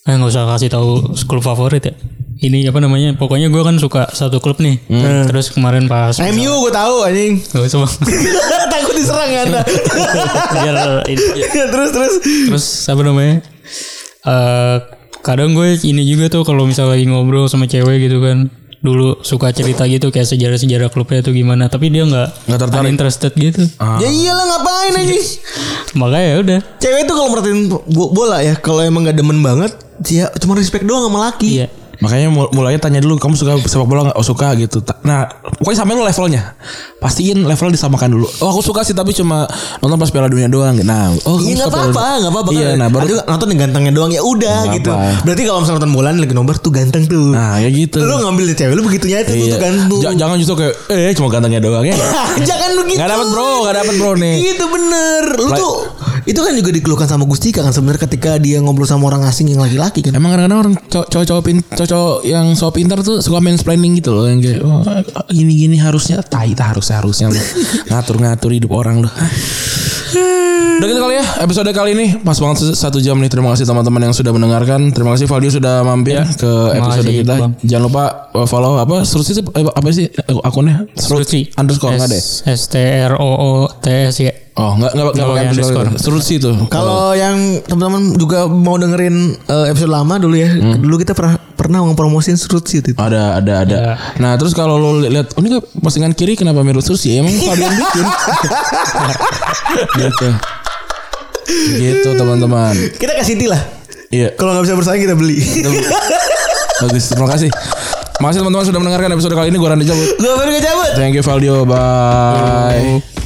eh nggak usah kasih tahu klub favorit ya. Ini apa namanya? Pokoknya gue kan suka satu klub nih. Terus kemarin pas. MU gue tahu anjing. Gak usah Bang. [laughs] Takut diserang ya anda. [laughs] Biar ini- [laughs] terus terus. terus apa namanya? Eh kadang gue ini juga tuh kalau misalnya lagi ngobrol sama cewek gitu kan dulu suka cerita gitu kayak sejarah-sejarah klubnya tuh gimana tapi dia nggak Nggak tertarik. interested gitu Ya iyalah ngapain anjing? makanya ya udah Cewek tuh kalau merhatiin bo- bola ya, kalau emang gak demen banget, dia cuma respect doang sama laki. iya Makanya mul- mulainya tanya dulu kamu suka sepak bola nggak? Oh suka gitu. Nah pokoknya samain lo levelnya. Pastiin level disamakan dulu. Oh aku suka sih tapi cuma nonton pas Piala Dunia doang. Nah oh Iya nggak apa-apa, nggak apa-apa. Iya nah baru Ada nonton yang gantengnya doang ya udah gitu. apa. Berarti kalau misalnya nonton bola nih lagi nomor tuh ganteng tuh. nah ya gitu. Lu ngambil cewek lu begitunya itu Iya. tuh tuh. Ja- jangan justru kayak eh cuma gantengnya doang ya. [laughs] Jangan begitu. Nggak dapet, bro, nggak dapet, bro, nih. Gitu bener. Lu tuh itu kan juga dikeluhkan sama Gustika kan sebenarnya ketika dia ngobrol sama orang asing yang laki-laki kan. Emang kadang-kadang orang cow- cowok-cowok pin- cowok yang so pintar tuh suka mansplaining gitu loh yang kayak oh, gini-gini harusnya tai tak harusnya [laughs] ngatur-ngatur hidup orang. Hah. [laughs] Udah gitu kali ya episode kali ini pas banget satu jam nih terima kasih teman-teman yang sudah mendengarkan terima kasih Valdio sudah mampir ke episode kita Bang. jangan lupa uh, follow apa Strutsi itu eh, apa sih eh, akunnya Strutsi underscore nggak ada ya? S S T R O O T S ya oh nggak nggak nggak Nggak pakai underscore underscore. Strutsi tuh Kalau yang teman-teman juga mau dengerin eh, episode lama dulu ya. Dulu kita pernah pernah ngepromosiin Strutsi itu. Ada, ada, ada. Nah, terus kalau lo lihat, oh ini kok postingan kiri kenapa mirip terus ya? Emang yang bikin. [laughs] gitu. Gitu teman-teman. Kita kasih T lah. Iya, Kalau nggak bisa bersaing kita beli. bagus. Terima kasih. Makasih teman-teman sudah mendengarkan episode kali ini. Gue Randy cabut. Gue baru cabut. Thank you Valdio. Bye.